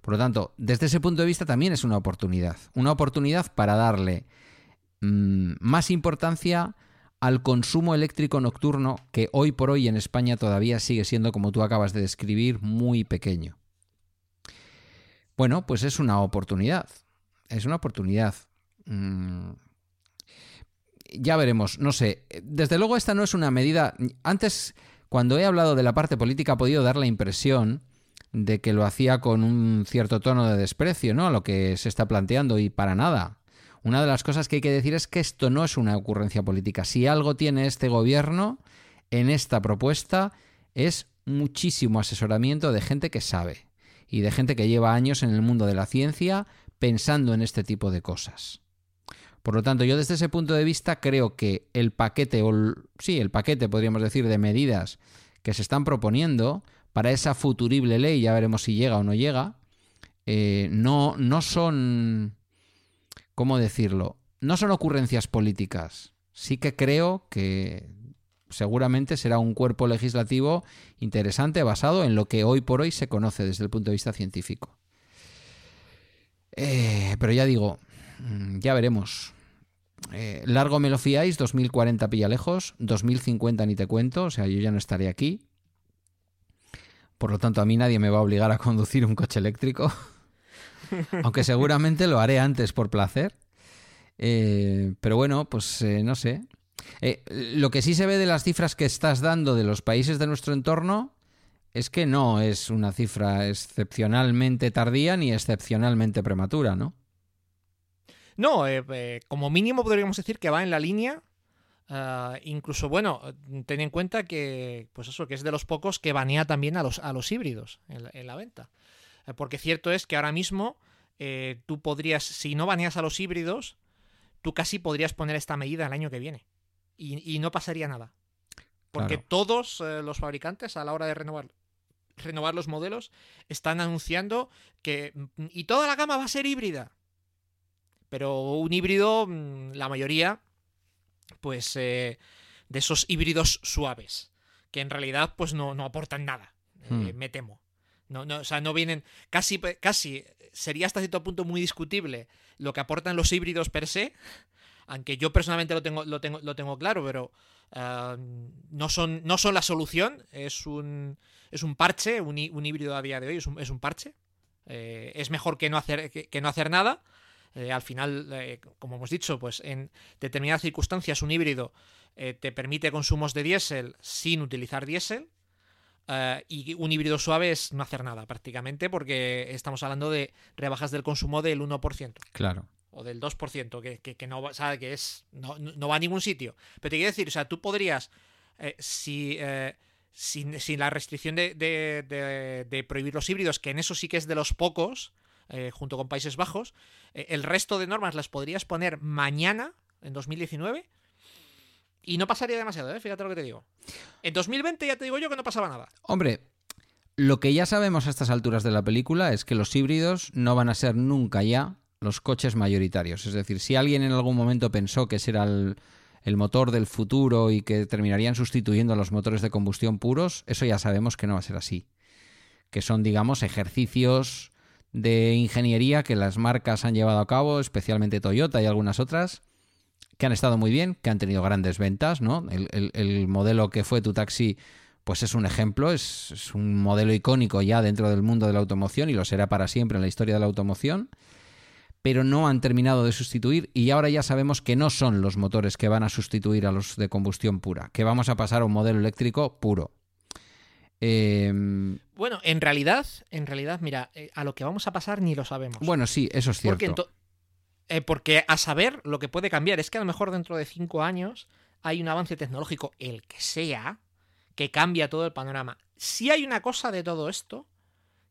Por lo tanto, desde ese punto de vista también es una oportunidad. Una oportunidad para darle mmm, más importancia al consumo eléctrico nocturno que hoy por hoy en España todavía sigue siendo, como tú acabas de describir, muy pequeño. Bueno, pues es una oportunidad. Es una oportunidad. Mm, ya veremos, no sé. Desde luego esta no es una medida... Antes, cuando he hablado de la parte política, ha podido dar la impresión de que lo hacía con un cierto tono de desprecio, ¿no? A lo que se está planteando y para nada. Una de las cosas que hay que decir es que esto no es una ocurrencia política. Si algo tiene este gobierno en esta propuesta es muchísimo asesoramiento de gente que sabe y de gente que lleva años en el mundo de la ciencia pensando en este tipo de cosas. Por lo tanto, yo desde ese punto de vista creo que el paquete, o sí, el paquete, podríamos decir, de medidas que se están proponiendo para esa futurible ley, ya veremos si llega o no llega, eh, no, no son, ¿cómo decirlo? No son ocurrencias políticas. Sí que creo que seguramente será un cuerpo legislativo interesante basado en lo que hoy por hoy se conoce desde el punto de vista científico. Eh, pero ya digo, ya veremos. Eh, largo me lo fiáis, 2040 pilla lejos, 2050 ni te cuento, o sea, yo ya no estaré aquí. Por lo tanto, a mí nadie me va a obligar a conducir un coche eléctrico. <laughs> Aunque seguramente lo haré antes por placer. Eh, pero bueno, pues eh, no sé. Eh, lo que sí se ve de las cifras que estás dando de los países de nuestro entorno es que no es una cifra excepcionalmente tardía ni excepcionalmente prematura, ¿no? No, como mínimo podríamos decir que va en la línea Ah, incluso, bueno, ten en cuenta que, pues eso, que es de los pocos que banea también a los, a los híbridos en la, venta. Eh, porque cierto es que ahora mismo eh, tú podrías, si no baneas a los híbridos, tú casi podrías poner esta medida el año que viene. Y, no pasaría nada. Porque todos eh, los fabricantes a la hora de renovar, renovar los modelos están anunciando que... Y toda la gama va a ser híbrida. Pero un híbrido, mm, la mayoría, pues eh, de esos híbridos suaves, que en realidad pues no, aportan nada, hmm. me temo. No, no, o sea, no vienen. Casi, casi sería hasta cierto punto muy discutible lo que aportan los híbridos per se. Aunque yo personalmente lo tengo, lo tengo, lo tengo claro, pero ah, no, son, no son la solución. Es un, es un parche, un, híbrido a día de hoy es un, es un parche. Eh, es mejor que no hacer, que no hacer nada. Eh, al final, eh, como hemos dicho, pues en determinadas circunstancias un híbrido eh, te permite consumos de diésel sin utilizar diésel. Y un híbrido suave es no hacer nada prácticamente porque estamos hablando de rebajas del consumo del 1%. Claro. O del 2%, que, que, no, sabe que es, no, va a ningún sitio. Pero te quiero decir, o sea, tú podrías, si... Sin, la restricción de, de, prohibir los híbridos, que en eso sí que es de los pocos, eh, junto con Países Bajos. Eh, el resto de normas las podrías poner mañana, en 2019, y no pasaría demasiado, ¿eh? fíjate lo que te digo. En 2020 ya te digo yo que no pasaba nada. Hombre, lo que ya sabemos a estas alturas de la película es que los híbridos no van a ser nunca ya los coches mayoritarios. Es decir, si alguien en algún momento pensó que ese era el, el motor del futuro y que terminarían sustituyendo a los motores de combustión puros, eso ya sabemos que no va a ser así. Que son, digamos, ejercicios de ingeniería que las marcas han llevado a cabo, especialmente Toyota y algunas otras, que han estado muy bien, que han tenido grandes ventas, ¿no? El, modelo que fue tu taxi, pues es un ejemplo, es, es, un modelo icónico ya dentro del mundo de la automoción y lo será para siempre en la historia de la automoción, pero no han terminado de sustituir y ahora ya sabemos que no son los motores que van a sustituir a los de combustión pura, que vamos a pasar a un modelo eléctrico puro. Em, bueno, en realidad, en realidad, mira, eh, a lo que vamos a pasar ni lo sabemos. Bueno, sí, eso es cierto. Eh, porque, a saber lo que puede cambiar es que a lo mejor dentro de cinco años hay un avance tecnológico, el que sea, que cambia todo el panorama. Si hay una cosa de todo esto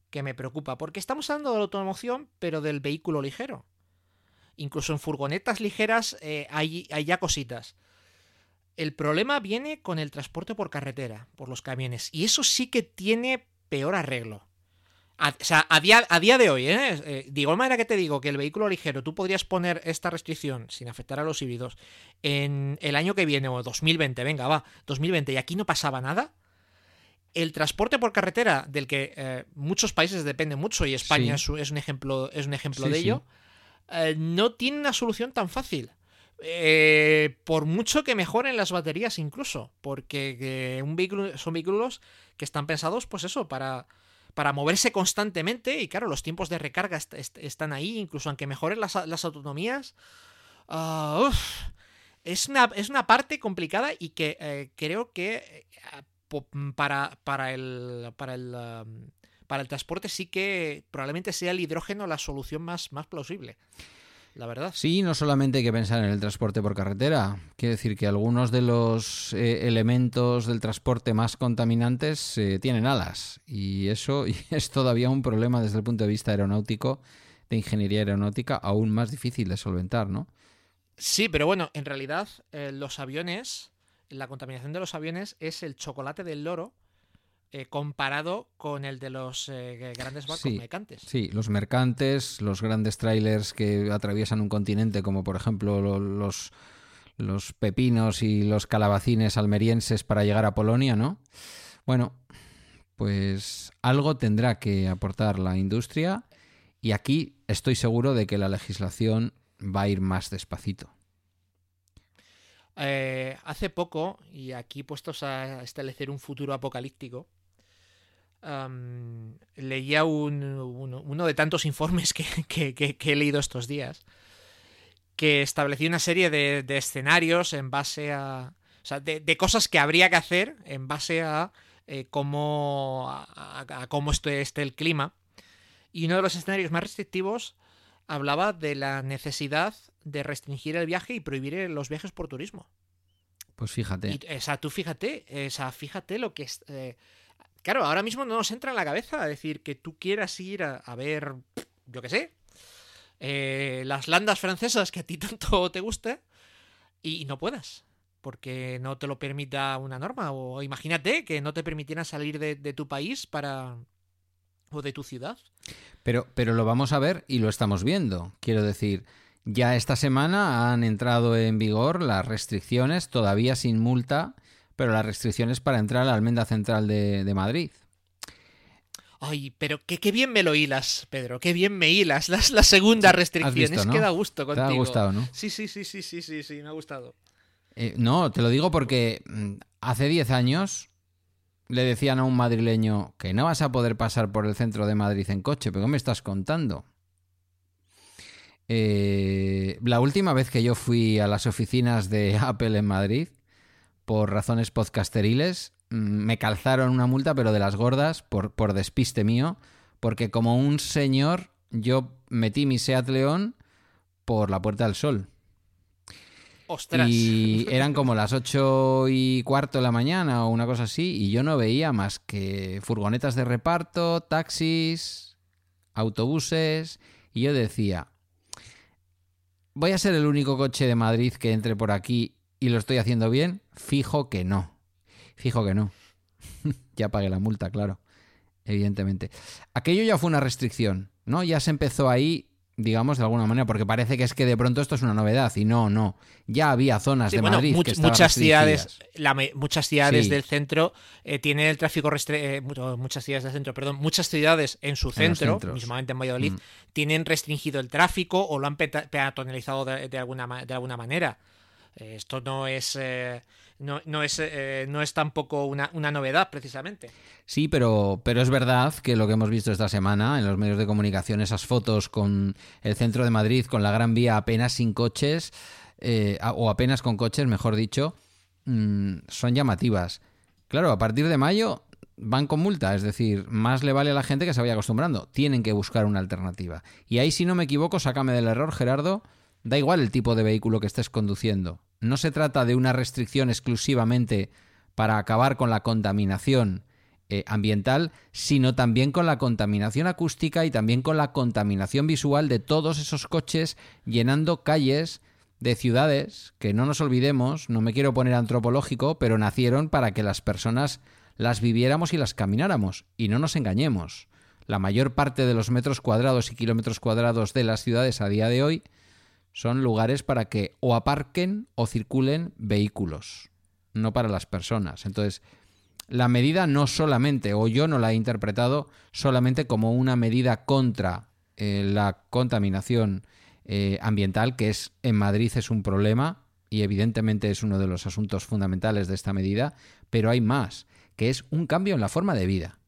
que me preocupa, porque estamos hablando de la automoción, pero del vehículo ligero. Incluso en furgonetas ligeras eh, hay, hay ya cositas. El problema viene con el transporte por carretera, por los camiones. Y eso sí que tiene peor arreglo. O sea, a día, a día de hoy, ¿eh? ¿eh? De igual manera que te digo que el vehículo ligero, tú podrías poner esta restricción sin afectar a los híbridos en el año que viene o 2020, venga, va, 2020, y aquí no pasaba nada. El transporte por carretera, del que eh, muchos países dependen mucho, y España es, un ejemplo, es un ejemplo de ello, eh, no tiene una solución tan fácil. Eh, por mucho que mejoren las baterías incluso, porque un vehículo, son vehículos que están pensados, pues eso, para, para moverse constantemente y claro, los tiempos de recarga están ahí, incluso aunque mejoren las, autonomías. Ah, es, una, es una parte complicada y que eh, creo que eh, para, para, el, para, el, para el transporte sí que probablemente sea el hidrógeno la solución más, más plausible la verdad. Sí, no solamente hay que pensar en el transporte por carretera. Quiere decir que algunos de los eh, elementos del transporte más contaminantes eh, tienen alas. Y eso <laughs> es todavía un problema desde el punto de vista aeronáutico, de ingeniería aeronáutica, aún más difícil de solventar, ¿no? Sí, pero bueno, en realidad eh, los aviones, la contaminación de los aviones es el chocolate del loro eh, comparado con el de los eh, grandes barcos mercantes. Sí, los mercantes, los grandes trailers que atraviesan un continente, como por ejemplo los, los pepinos y los calabacines almerienses para llegar a Polonia, ¿no? Bueno, pues algo tendrá que aportar la industria y aquí estoy seguro de que la legislación va a ir más despacito. Eh, hace poco, y aquí puestos a establecer un futuro apocalíptico, leía uno de tantos informes <laughs> que, he leído estos días, que establecía una serie de, escenarios en base a... O sea, de, cosas que habría que hacer en base a eh, cómo, a, cómo esté, esté el clima. Y uno de los escenarios más restrictivos hablaba de la necesidad de restringir el viaje y prohibir los viajes por turismo. Pues fíjate. Y, o sea, tú fíjate, o sea, fíjate lo que es. eh, claro, ahora mismo no nos entra en la cabeza decir que tú quieras ir a, ver, yo qué sé, eh, las landas francesas que a ti <laughs> tanto te guste y no puedas. Porque no te lo permita una norma. O imagínate que no te permitieran salir de, de tu país para. o de tu ciudad. Pero, pero lo vamos a ver y lo estamos viendo. Quiero decir, ya esta semana han entrado en vigor las restricciones, todavía sin multa, pero las restricciones para entrar a la almenda central de, de Madrid. Ay, pero qué, qué bien me lo hilas, Pedro. Qué bien me hilas. La, la segunda restricción. visto, es ¿no? que da gusto Te contigo. ha gustado, ¿no? Sí, sí, sí, sí, sí, sí, sí, me ha gustado. Eh, no, te lo digo porque mm, hace 10 años le decían a un madrileño que no vas a poder pasar por el centro de Madrid en coche, pero ¿qué me estás contando? Eh, la última vez que yo fui a las oficinas de <laughs> Apple en Madrid, por razones podcasteriles, mm, me calzaron una multa, pero de las gordas, por, por despiste mío, porque como un señor, yo metí mi Seat León por la Puerta del Sol. Ostras. Y eran como las ocho y cuarto de la mañana o una cosa así, y yo no veía más que furgonetas de reparto, taxis, autobuses, y yo decía, ¿voy a ser el único coche de Madrid que entre por aquí y lo estoy haciendo bien? Fijo que no. Fijo que no. <laughs> ya pagué la multa, claro. Evidentemente. Aquello ya fue una restricción, ¿no? Ya se empezó ahí, digamos, de alguna manera, porque parece que es que de pronto esto es una novedad, y no, no. Ya había zonas Sí, de bueno, Madrid much- que muchas ciudades, la muchas ciudades Sí. del centro eh, tienen el tráfico eh, mu- muchas ciudades del centro, perdón, muchas ciudades en su centro, mismamente en Valladolid, Mm. tienen restringido el tráfico o lo han peatonalizado de, de alguna de alguna manera. Eh, esto no es eh, no, no es eh, no es tampoco una, una novedad precisamente. Sí, pero, pero es verdad que lo que hemos visto esta semana en los medios de comunicación, esas fotos con el centro de Madrid, con la Gran Vía apenas sin coches, eh, o apenas con coches, mejor dicho, mm, son llamativas. Claro, a partir de mayo van con multa, es decir, más le vale a la gente que se vaya acostumbrando. Tienen que buscar una alternativa. Y ahí, si no me equivoco, sácame del error, Gerardo, da igual el tipo de vehículo que estés conduciendo. No se trata de una restricción exclusivamente para acabar con la contaminación eh, ambiental, sino también con la contaminación acústica y también con la contaminación visual de todos esos coches llenando calles de ciudades que no nos olvidemos, no me quiero poner antropológico, pero nacieron para que las personas las viviéramos y las camináramos. Y no nos engañemos. La mayor parte de los metros cuadrados y kilómetros cuadrados de las ciudades a día de hoy son lugares para que o aparquen o circulen vehículos, no para las personas. Entonces, la medida no solamente, o yo no la he interpretado solamente como una medida contra eh, la contaminación eh, ambiental, que es en Madrid es un problema y evidentemente es uno de los asuntos fundamentales de esta medida, pero hay más, que es un cambio en la forma de vida.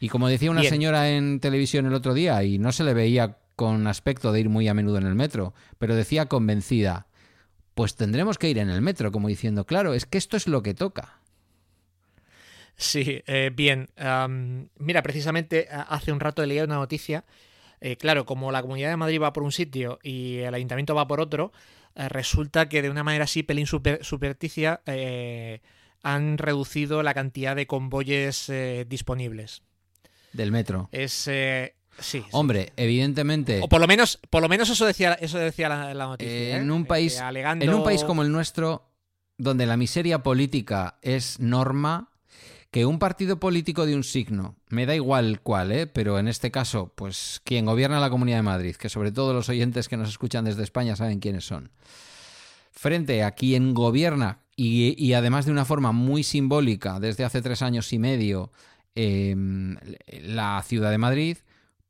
Y como decía una Bien. señora en televisión el otro día, y no se le veía con aspecto de ir muy a menudo en el metro, pero decía convencida, pues tendremos que ir en el metro, como diciendo, claro, es que esto es lo que toca. Sí, eh, bien. mira, precisamente a- hace un rato leía una noticia. eh, claro, como la Comunidad de Madrid va por un sitio y el Ayuntamiento va por otro, eh, resulta que de una manera así pelín super- superticia eh, han reducido la cantidad de convoyes eh, disponibles. Del metro. Es eh, sí. sí. Hombre, evidentemente, O por lo menos, por lo menos eso decía, eso decía la, la noticia. eh, ¿eh? en un Eh, país, alegando- en un país como el nuestro, donde la miseria política es norma, que un partido político de un signo, me da igual cuál, ¿eh? pero en este caso, pues quien gobierna la Comunidad de Madrid, que sobre todo los oyentes que nos escuchan desde España saben quiénes son, frente a quien gobierna y, y además de una forma muy simbólica desde hace tres años y medio eh, la ciudad de Madrid,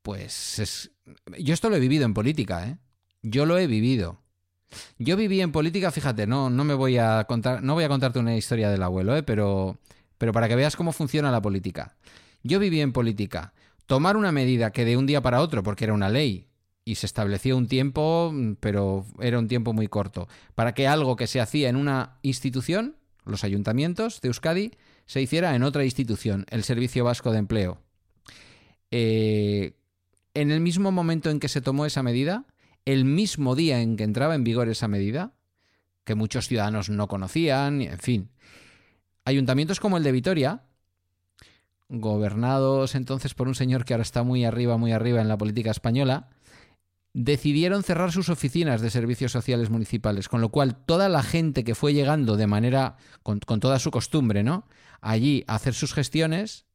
pues es... Yo esto lo he vivido en política, ¿eh? Yo lo he vivido. Yo viví en política, fíjate, no, no me voy a contar, no voy a contarte una historia del abuelo, ¿eh? pero, pero para que veas cómo funciona la política. Yo viví en política. Tomar una medida que de un día para otro, porque era una ley, y se establecía un tiempo, pero era un tiempo muy corto, para que algo que se hacía en una institución, los ayuntamientos de Euskadi, se hiciera en otra institución, el Servicio Vasco de Empleo. Eh, en el mismo momento en que se tomó esa medida, el mismo día en que entraba en vigor esa medida, que muchos ciudadanos no conocían, en fin. Ayuntamientos como el de Vitoria, gobernados entonces por un señor que ahora está muy arriba, muy arriba en la política española, decidieron cerrar sus oficinas de servicios sociales municipales, con lo cual toda la gente que fue llegando de manera, con, toda su costumbre, ¿no? Allí a hacer sus gestiones,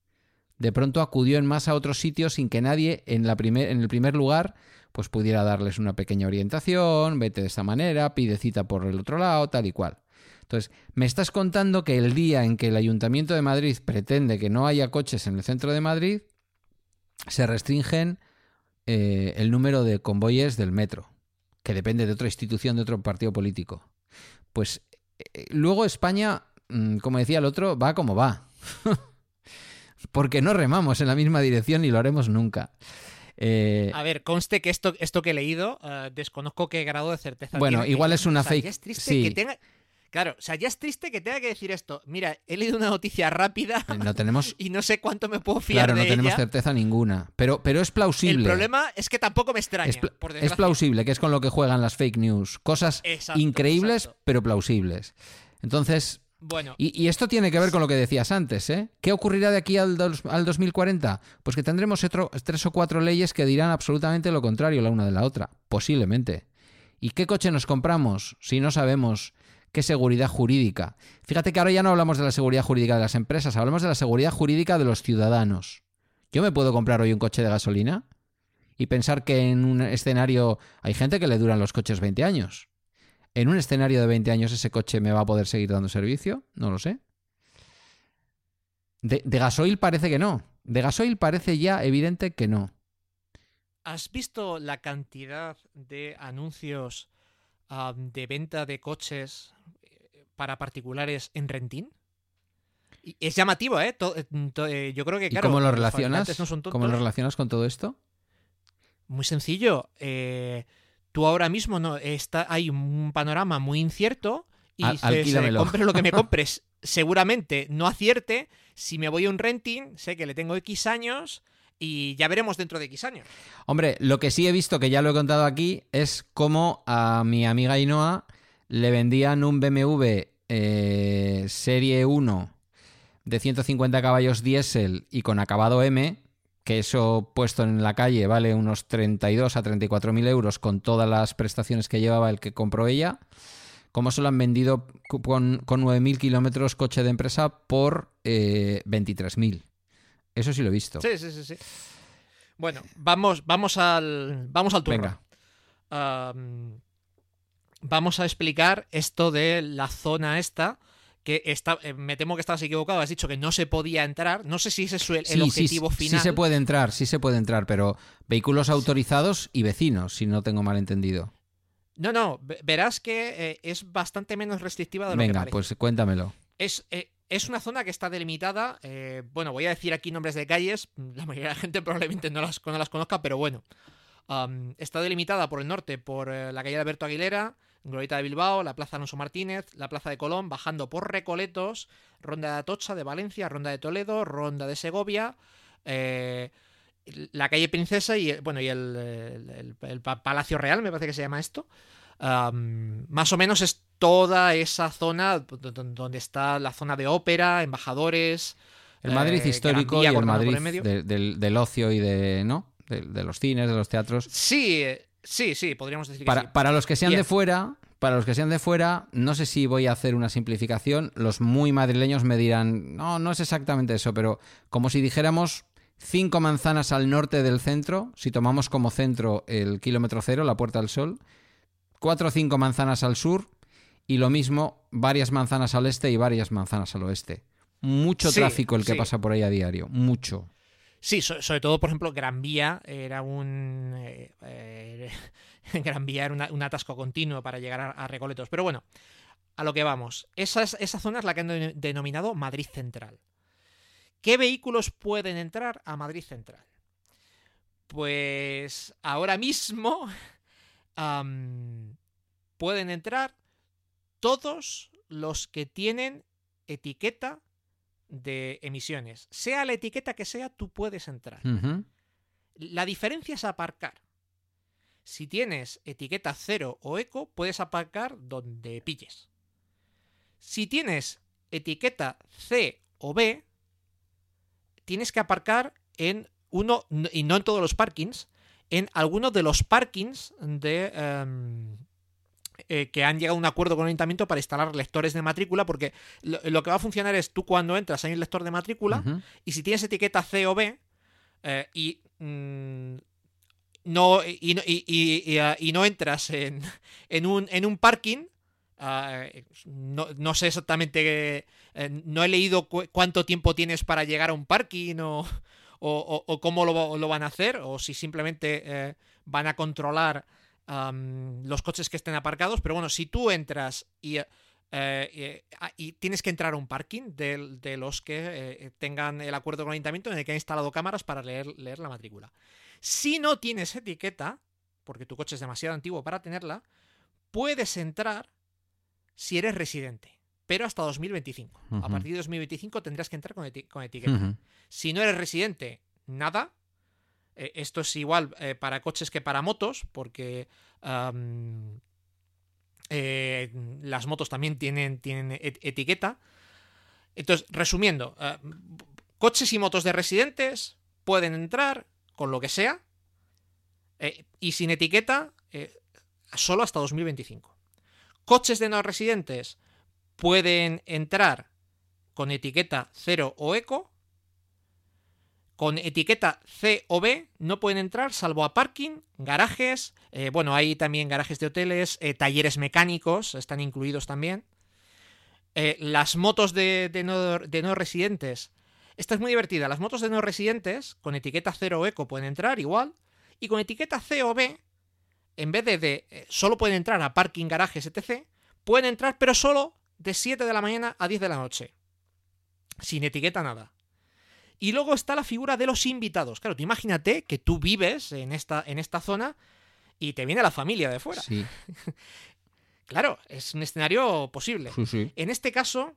de pronto acudió en masa a otros sitios sin que nadie en, el primer lugar pues pudiera darles una pequeña orientación, vete de esta manera, pide cita por el otro lado, tal y cual. Entonces, me estás contando que el día en que el Ayuntamiento de Madrid pretende que no haya coches en el centro de Madrid, se restringen eh, el número de convoyes del metro, que depende de otra institución, de otro partido político. Pues eh, luego España, mm, como decía el otro, va como va. <laughs> Porque no remamos en la misma dirección y lo haremos nunca. Eh, a ver, conste que esto, esto que he leído, desconozco qué grado de certeza. Bueno, igual es una fake. Es triste que tenga, Claro, o sea, ya es triste que tenga que decir esto. Mira, he leído una noticia rápida eh, no tenemos... <laughs> y no sé cuánto me puedo fiar claro, no tenemos certeza ninguna. Pero, pero es plausible. El problema es que tampoco me extraña. Es, plausible, que es con lo que juegan las fake news. Cosas increíbles, pero plausibles. Entonces, bueno. Y, esto tiene que ver con lo que decías antes, ¿eh? ¿Qué ocurrirá de aquí al, al 2040? Pues que tendremos tres o cuatro leyes que dirán absolutamente lo contrario la una de la otra. Posiblemente. ¿Y qué coche nos compramos si no sabemos ¿Qué seguridad jurídica? Fíjate que ahora ya no hablamos de la seguridad jurídica de las empresas, hablamos de la seguridad jurídica de los ciudadanos. ¿Yo me puedo comprar hoy un coche de gasolina? Y pensar que en un escenario hay gente que le duran los coches 20 años. ¿En un escenario de 20 años ese coche me va a poder seguir dando servicio? No lo sé. De, de gasoil parece que no. De gasoil parece ya evidente que no. ¿Has visto la cantidad de anuncios de venta de coches para particulares en rentín. Y es llamativo, ¿eh? eh, eh yo creo que, claro. ¿Y cómo lo relacionas? ¿Cómo lo relacionas con todo esto? Muy sencillo. Eh, tú ahora mismo no está, hay un panorama muy incierto y dices, compres lo que me <laughs> compres, seguramente no acierte. Si me voy a un renting, sé que le tengo X años y ya veremos dentro de X años. Hombre, lo que sí he visto, que ya lo he contado aquí, es cómo a mi amiga Inoa le vendían un BMW eh, Serie 1 de 150 caballos diésel y con acabado M, que eso puesto en la calle vale unos 32 a 34 mil euros con todas las prestaciones que llevaba el que compró ella, cómo se lo han vendido con, con 9.000 kilómetros coche de empresa por eh, 23.000. Eso sí lo he visto. Sí, sí, sí, sí. Bueno, vamos, vamos al. Vamos al turno. Venga vamos a explicar esto de la zona esta que está, eh, me temo que estabas equivocado, has dicho que no se podía entrar, no sé si ese es el, objetivo final. Sí se puede entrar, sí se puede entrar, pero vehículos autorizados y vecinos, si no tengo mal entendido. No, no, verás que eh, es bastante menos restrictiva de lo Venga, que parece. pues cuéntamelo. Es, eh, es una zona que está delimitada, bueno, voy a decir aquí nombres de calles, la mayoría de la gente <laughs> probablemente no las, no las conozca, pero bueno. está delimitada por el norte por la calle de Alberto Aguilera, Glorieta de Bilbao, la Plaza Alonso Martínez, la Plaza de Colón, bajando por Recoletos, Ronda de Atocha de Valencia, Ronda de Toledo, Ronda de Segovia, eh, la calle Princesa y, bueno, y el, Palacio Real, me parece que se llama esto. más o menos es toda esa zona donde está la zona de ópera, embajadores. El Madrid eh, histórico y el Madrid del, ocio y de, ¿no? De, los cines, de los teatros. Sí, Sí, sí, podríamos decir que para, sí. Para los que sean de fuera, para los que sean de fuera, no sé si voy a hacer una simplificación. Los muy madrileños me dirán, no, no es exactamente eso, pero como si dijéramos cinco manzanas al norte del centro, si tomamos como centro el kilómetro cero, la Puerta del Sol, cuatro o cinco manzanas al sur y lo mismo varias manzanas al este y varias manzanas al oeste. Mucho tráfico el que pasa por ahí a diario, mucho. Sí, sobre todo, por ejemplo, Gran Vía era un. Eh, eh, <laughs> Gran Vía era un atasco continuo para llegar a, Recoletos. Pero bueno, a lo que vamos. Esa, esa zona es la que han denominado Madrid Central. ¿Qué vehículos pueden entrar a Madrid Central? Pues ahora mismo <laughs> pueden entrar todos los que tienen etiqueta de emisiones. Sea la etiqueta que sea, tú puedes entrar. La diferencia es aparcar. Si tienes etiqueta cero o eco, puedes aparcar donde pilles. Si tienes etiqueta C o B, tienes que aparcar en uno, y no en todos los parkings, en algunos de los parkings de, em, eh, que han llegado a un acuerdo con el ayuntamiento para instalar lectores de matrícula, porque lo, que va a funcionar es tú cuando entras hay un lector de matrícula y si tienes etiqueta C o B eh, y mm, no y, y, no entras en, <laughs> en, un, en un parking ah, no, sé exactamente, eh, no he leído cuánto tiempo tienes para llegar a un parking o, o, cómo lo, van a hacer, o si simplemente van a controlar los coches que estén aparcados, pero bueno, si tú entras y, eh, y, tienes que entrar a un parking de, los que eh, tengan el acuerdo con el ayuntamiento en el que han instalado cámaras para leer, leer la matrícula. Si no tienes etiqueta, porque tu coche es demasiado antiguo para tenerla, puedes entrar si eres residente, pero hasta 2025. A partir de 2025 tendrás que entrar con, etiqueta. Si no eres residente, nada, eh, esto es igual eh, para coches que para motos, porque eh, las motos también tienen, tienen etiqueta. Entonces, resumiendo, coches y motos de residentes pueden entrar con lo que sea y sin etiqueta solo hasta 2025. Coches de no residentes pueden entrar con etiqueta cero o eco con etiqueta C o B no pueden entrar salvo a parking, garajes, eh, bueno, hay también garajes de hoteles, eh, talleres mecánicos, están incluidos también. Eh, las motos de, no, residentes. Esta es muy divertida. Las motos de no residentes, con etiqueta 0 eco, pueden entrar igual. Y con etiqueta C o B, en vez de, de solo pueden entrar a parking, garajes, etc., pueden entrar, pero solo de 7 de la mañana a 10 de la noche. Sin etiqueta nada. Y luego está la figura de los invitados. Claro, tú imagínate que tú vives en esta, en esta zona y te viene la familia de fuera. Sí. <laughs> claro, es un escenario posible. En este caso,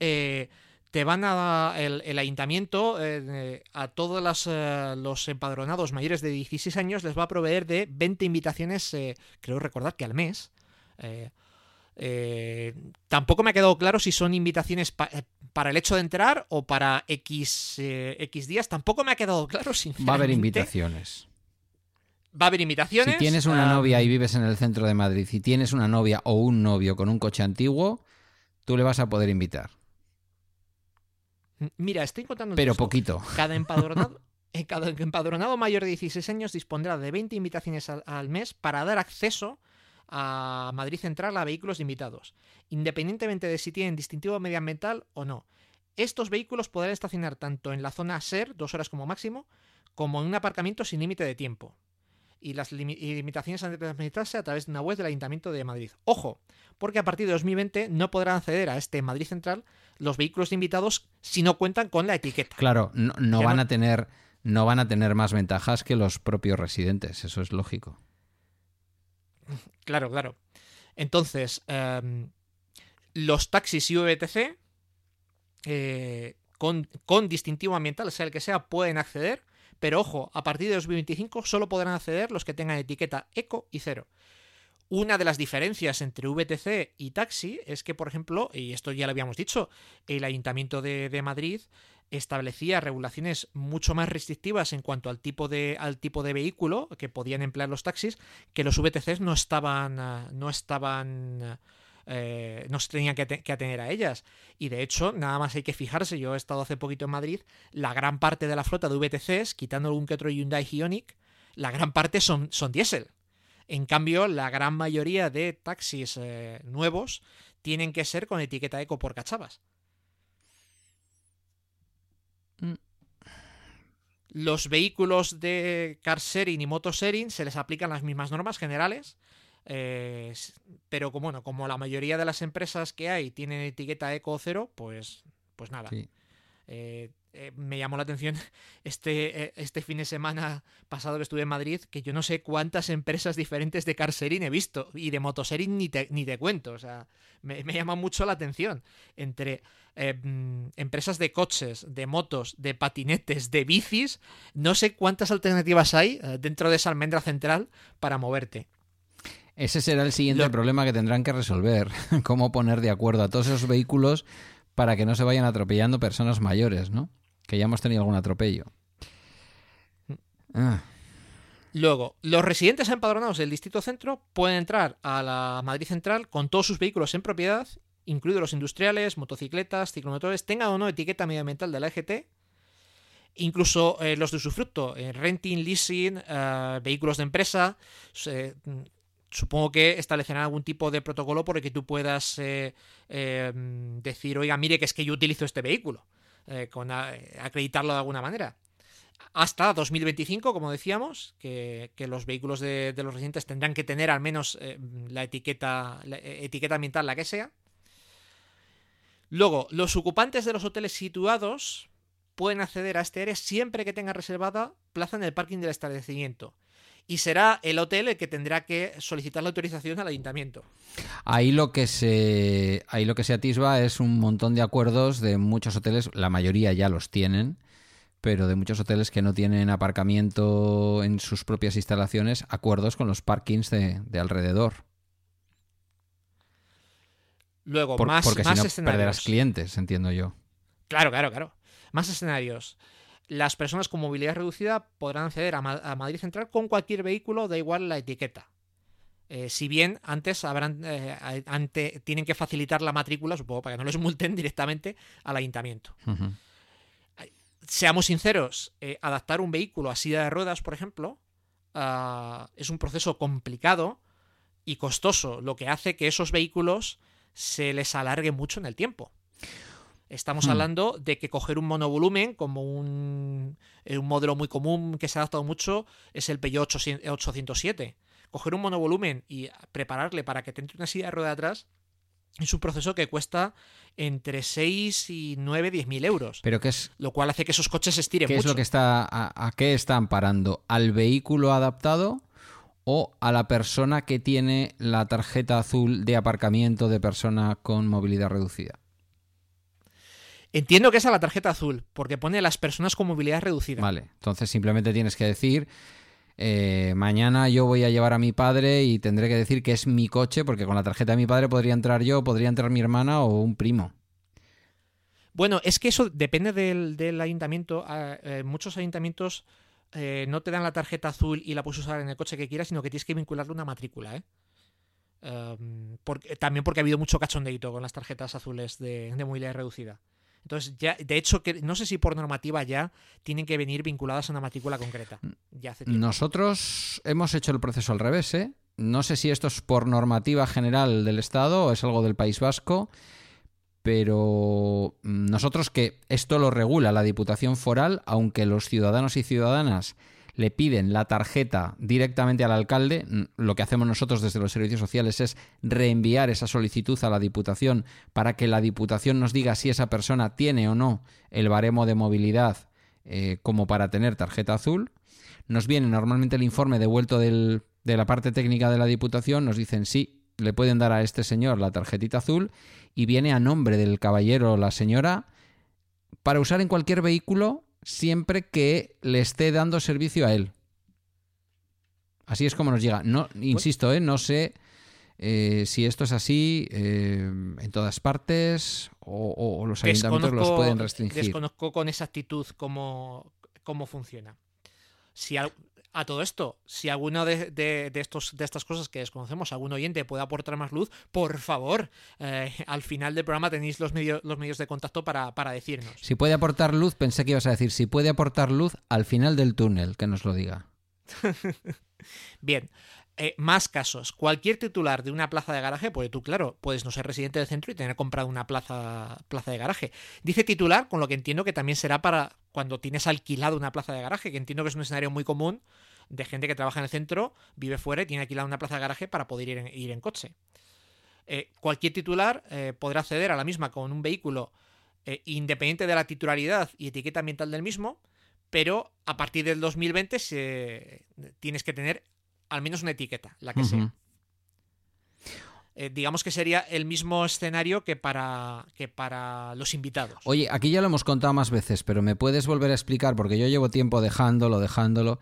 eh, te van a el, ayuntamiento eh, a todos eh, los empadronados mayores de 16 años les va a proveer de 20 invitaciones, creo recordar que al mes. Eh, tampoco me ha quedado claro si son invitaciones eh, para el hecho de entrar o para X, eh, X días. Tampoco me ha quedado claro, <laughs> si Va a haber invitaciones. Va a haber invitaciones. Si tienes una novia y vives en el centro de Madrid, si tienes una novia o un novio con un coche antiguo, tú le vas a poder invitar. Mira, estoy contando. Pero poquito. Cada <laughs> empadronado, cada empadronado mayor de 16 años dispondrá de 20 invitaciones al mes para dar acceso a Madrid Central a vehículos invitados, independientemente de si tienen distintivo medioambiental o no. Estos vehículos podrán estacionar tanto en la zona SER, dos horas como máximo, como en un aparcamiento sin límite de tiempo. Y las limitaciones han de administrarse a través de una web del Ayuntamiento de Madrid. Ojo, porque a partir de 2020 no podrán acceder a este Madrid Central los vehículos invitados si no cuentan con la etiqueta. Claro, no, van a tener no van a tener más ventajas que los propios residentes, eso es lógico. <laughs> Claro, claro. Entonces, em, los taxis y VTC eh, con, distintivo ambiental, sea el que sea, pueden acceder, pero ojo, a partir de 2025 solo podrán acceder los que tengan etiqueta eco y cero. Una de las diferencias entre VTC y taxi es que, por ejemplo, y esto ya lo habíamos dicho, el Ayuntamiento de Madrid establecía regulaciones mucho más restrictivas en cuanto al tipo de, al tipo de vehículo que podían emplear los taxis, que los VTCs no estaban, eh, no estaban eh, no se tenían que, atener a ellas. Y de hecho, nada más hay que fijarse, yo he estado hace poquito en Madrid, la gran parte de la flota de VTCs, quitando algún que otro Hyundai Ioniq, la gran parte son, son diésel. En cambio, la gran mayoría de taxis eh, nuevos tienen que ser con etiqueta eco por cachavas. Los vehículos de car sharing y moto sharing se les aplican las mismas normas generales, eh, pero como, bueno, como la mayoría de las empresas que hay tienen etiqueta eco cero, pues, pues nada. Eh, eh, me llamó la atención <laughs> este, eh, este fin de semana pasado que estuve en Madrid, que yo no sé cuántas empresas diferentes de car sharing he visto y de motosharing ni te, ni te cuento. O sea, me, me llama mucho la atención. Entre eh, mm, empresas de coches, de motos, de patinetes, de bicis, no sé cuántas alternativas hay dentro de esa almendra central para moverte. Ese será el siguiente Lo- problema que tendrán que resolver. <laughs> Cómo poner de acuerdo a todos esos vehículos para que no se vayan atropellando personas mayores, ¿no? Que ya hemos tenido algún atropello. Ah, Luego, los residentes empadronados del Distrito Centro pueden entrar a la Madrid Central con todos sus vehículos en propiedad, incluidos los industriales, motocicletas, ciclomotores, tengan o no etiqueta medioambiental de la EGT, incluso eh, los de usufructo, eh, renting, leasing, eh, vehículos de empresa. Supongo que establecerán algún tipo de protocolo por el que tú puedas eh, eh, mm, decir, oiga, mire que es que yo utilizo este vehículo, eh, con a- acreditarlo de alguna manera hasta 2025, como decíamos, que, los vehículos de, los residentes tendrán que tener al menos eh, la etiqueta, eh, etiqueta ambiental, la que sea. Luego, los ocupantes de los hoteles situados pueden acceder a este área siempre que tengan reservada plaza en el parking del establecimiento. Y será el hotel el que tendrá que solicitar la autorización al ayuntamiento. Ahí lo que se ahí lo que se atisba es un montón de acuerdos de muchos hoteles, la mayoría ya los tienen, pero de muchos hoteles que no tienen aparcamiento en sus propias instalaciones, acuerdos con los parkings de, de alrededor. Luego, Por- más, porque más si no escenarios. perderás clientes, entiendo yo. Claro, claro, claro. Más escenarios. Las personas con movilidad reducida podrán acceder a, Ma- a Madrid Central con cualquier vehículo, da igual la etiqueta. Eh, si bien antes habrán, eh, ante, tienen que facilitar la matrícula, supongo, para que no les multen <laughs> directamente al ayuntamiento. Seamos sinceros, eh, adaptar un vehículo a silla de ruedas, por ejemplo, ah, es un proceso complicado y costoso, lo que hace que esos vehículos se les alargue mucho en el tiempo. Estamos Hmm. hablando de que coger un monovolumen, como un, eh, un modelo muy común que se ha adaptado mucho, es el Peugeot 800 807. Coger un monovolumen y prepararle para que te entre una silla de rueda atrás es un proceso que cuesta entre 6 y 9, 10 mil euros. Pero ¿qué es, Lo cual hace que esos coches se estiren qué es mucho. lo que está a, a qué está amparando? ¿Al vehículo adaptado o a la persona que tiene la tarjeta azul de aparcamiento de persona con movilidad reducida? Entiendo que es a la tarjeta azul, porque pone las personas con movilidad reducida. Vale, entonces simplemente tienes que decir, eh, mañana yo voy a llevar a mi padre y tendré que decir que es mi coche, porque con la tarjeta de mi padre podría entrar yo, podría entrar mi hermana o un primo. Bueno, es que eso depende del, del ayuntamiento. Ah, eh, muchos ayuntamientos eh, no te dan la tarjeta azul y la puedes usar en el coche que quieras, sino que tienes que vincularle una matrícula, ¿eh? Em, porque- también porque ha habido mucho cachondeito con las tarjetas azules de, de movilidad reducida. Entonces, ya, de hecho, que no sé si por normativa ya tienen que venir vinculadas a una matrícula concreta. Ya hace. Nosotros hemos hecho el proceso al revés, ¿eh? No sé si esto es por normativa general del Estado o es algo del País Vasco, pero mm, nosotros que esto lo regula la Diputación Foral, aunque los ciudadanos y ciudadanas le piden la tarjeta directamente al alcalde, lo que hacemos nosotros desde los servicios sociales es reenviar esa solicitud a la Diputación para que la Diputación nos diga si esa persona tiene o no el baremo de movilidad eh, como para tener tarjeta azul. Nos viene normalmente el informe devuelto del- de la parte técnica de la Diputación, nos dicen sí, le pueden dar a este señor la tarjetita azul y viene a nombre del caballero o la señora para usar en cualquier vehículo siempre que le esté dando servicio a él. Así es como nos llega. No, insisto, ¿eh? no sé eh, si esto es así eh, en todas partes o, o- o los ayuntamientos los pueden restringir. Desconozco con exactitud cómo, cómo funciona. Si a todo esto, si alguno de, de- de estos, de estas cosas que desconocemos, algún oyente puede aportar más luz, por favor, eh, al final del programa tenéis los, medios los medios de contacto para, para decirnos. Si puede aportar luz, pensé que ibas a decir, si puede aportar luz al final del túnel, que nos lo diga. <laughs> Bien, eh, más casos. Cualquier titular de una plaza de garaje, porque tú, claro, puedes no ser residente del centro y tener comprado una plaza, plaza de garaje. Dice titular, con lo que entiendo que también será para cuando tienes alquilado una plaza de garaje, que entiendo que es un escenario muy común de gente que trabaja en el centro, vive fuera y tiene alquilado una plaza de garaje para poder ir en, ir en coche. Eh, cualquier titular eh, podrá acceder a la misma con un vehículo eh, independiente de la titularidad y etiqueta ambiental del mismo, pero a partir del 2020 se, tienes que tener al menos una etiqueta, la que sea. Digamos que sería el mismo escenario que para, que para los invitados. Oye, aquí ya lo hemos contado más veces, pero ¿me puedes volver a explicar? Porque yo llevo tiempo dejándolo, dejándolo.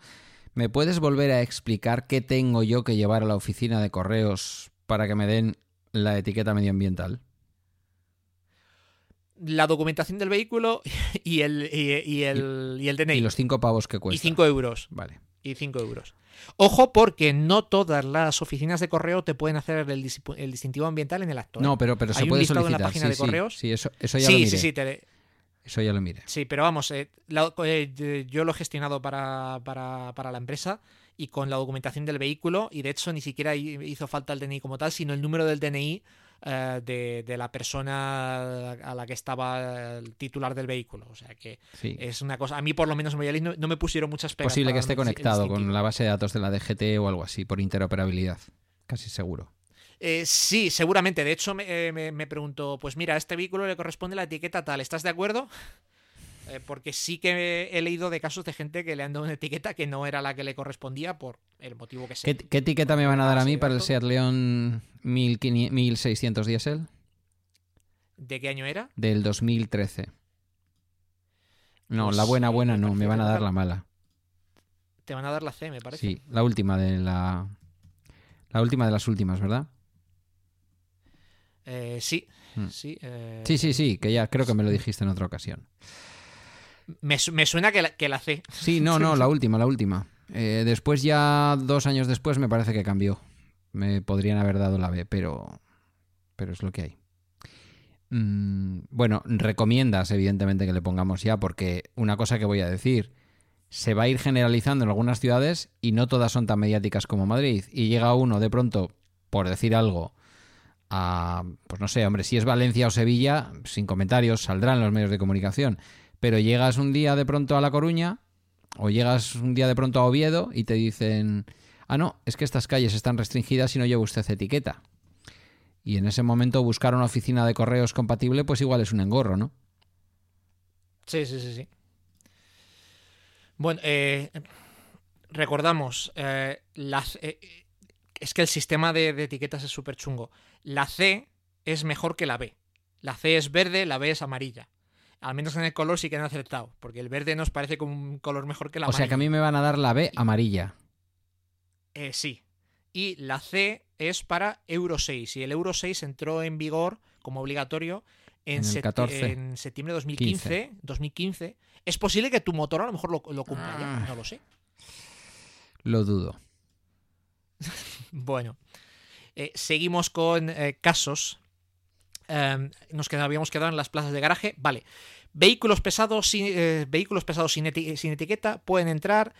¿Me puedes volver a explicar qué tengo yo que llevar a la oficina de correos para que me den la etiqueta medioambiental? La documentación del vehículo <laughs> y el, y, y el, y el DNI. Y los cinco pavos que Y cuesta. 5 euros. Vale. Y 5 euros. Ojo, porque no todas las oficinas de correo te pueden hacer el, dis- el distintivo ambiental en el acto. ¿eh? No, pero, pero se Hay puede listado en la solicitar. página sí, de correos. Sí, eso, eso ya lo sí, miré. sí, sí, te- Eso ya lo miré. sí, pero vamos, eh, la- eh, yo lo he gestionado para, para, para la empresa y con la documentación del vehículo y de hecho ni siquiera hi- hizo falta el DNI como tal, sino el número del DNI eh, de, de la persona a la que estaba el titular del vehículo. O sea que Sí. es una cosa, a mí por lo menos en no, no me pusieron muchas pegas. Posible que esté conectado con la base de datos de la DGT o algo así, por interoperabilidad. Casi seguro. Eh, sí, seguramente. De hecho, me, eh, me, me preguntó, pues mira, a este vehículo le corresponde la etiqueta tal, ¿estás de acuerdo? <laughs> Eh, porque sí que he leído de casos de gente que le han dado una etiqueta que no era la que le correspondía por el motivo que sea. ¿Qué, qué etiqueta me van a dar a mí para el. Seat León 1500 1600 diésel? ¿De qué año era? Del 2013. No, Pues la buena buena no, me van a dar la mala. Te van a dar la C, me parece. Sí, la última de la... La última de las últimas, ¿verdad? Eh, sí, Hmm. sí. eh, Sí, sí, sí, que ya creo que me lo dijiste en otra ocasión. Me, su- me suena que la, que la C. Sí, no, no, la <laughs> última, la última. Eh, después ya, dos años después, me parece que cambió. Me podrían haber dado la B, pero, pero es lo que hay. Mm, bueno, recomiendas, evidentemente, que le pongamos ya, porque una cosa que voy a decir, se va a ir generalizando en algunas ciudades y no todas son tan mediáticas como Madrid. Y llega uno de pronto, por decir algo, a, pues no sé, hombre, si es Valencia o Sevilla, sin comentarios, saldrán los medios de comunicación. Pero llegas un día de pronto a La Coruña o llegas un día de pronto a Oviedo y te dicen, ah, no, es que estas calles están restringidas y no lleva usted etiqueta. Y en ese momento buscar una oficina de correos compatible, pues igual es un engorro, ¿no? Sí, sí, sí, sí. Bueno, eh, recordamos, eh, la C- eh, es que el sistema de, de etiquetas es súper chungo. La C es mejor que la B. La C es verde, la B es amarilla. Al menos en el color sí que han acertado, porque el verde nos parece como un color mejor que la O sea que a mí me van a dar la B amarilla. Eh, sí. Y la C es para Euro 6. Y el Euro 6 entró en vigor como obligatorio en, En el sep- 14. en septiembre de 2015, 2015. Es posible que tu motor a lo mejor lo, lo cumpla ya, Ah. no lo sé. Lo dudo. <laughs> Bueno, eh, seguimos con eh, casos. Em, nos habíamos quedado en las plazas de garaje. Vale. Vehículos pesados sin, eh, vehículos pesados sin, eti- sin etiqueta pueden entrar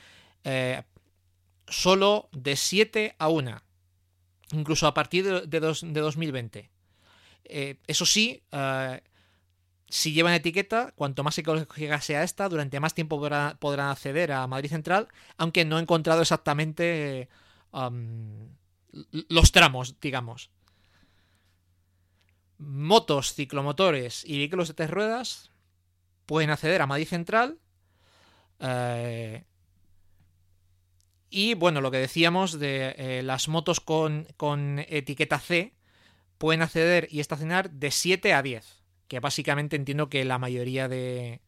solo de 7 a 1. Incluso a partir de, de dos- de 2020. Eh, eso sí, si llevan etiqueta, cuanto más ecológica sea esta, durante más tiempo podrá- podrán acceder a Madrid Central, aunque no he encontrado exactamente am, l- los tramos, digamos. Motos, ciclomotores y vehículos de tres ruedas pueden acceder a Madrid Central. eh, y bueno, lo que decíamos de eh, las motos con, con etiqueta C pueden acceder y estacionar de 7 a 10. Que básicamente entiendo que la mayoría de.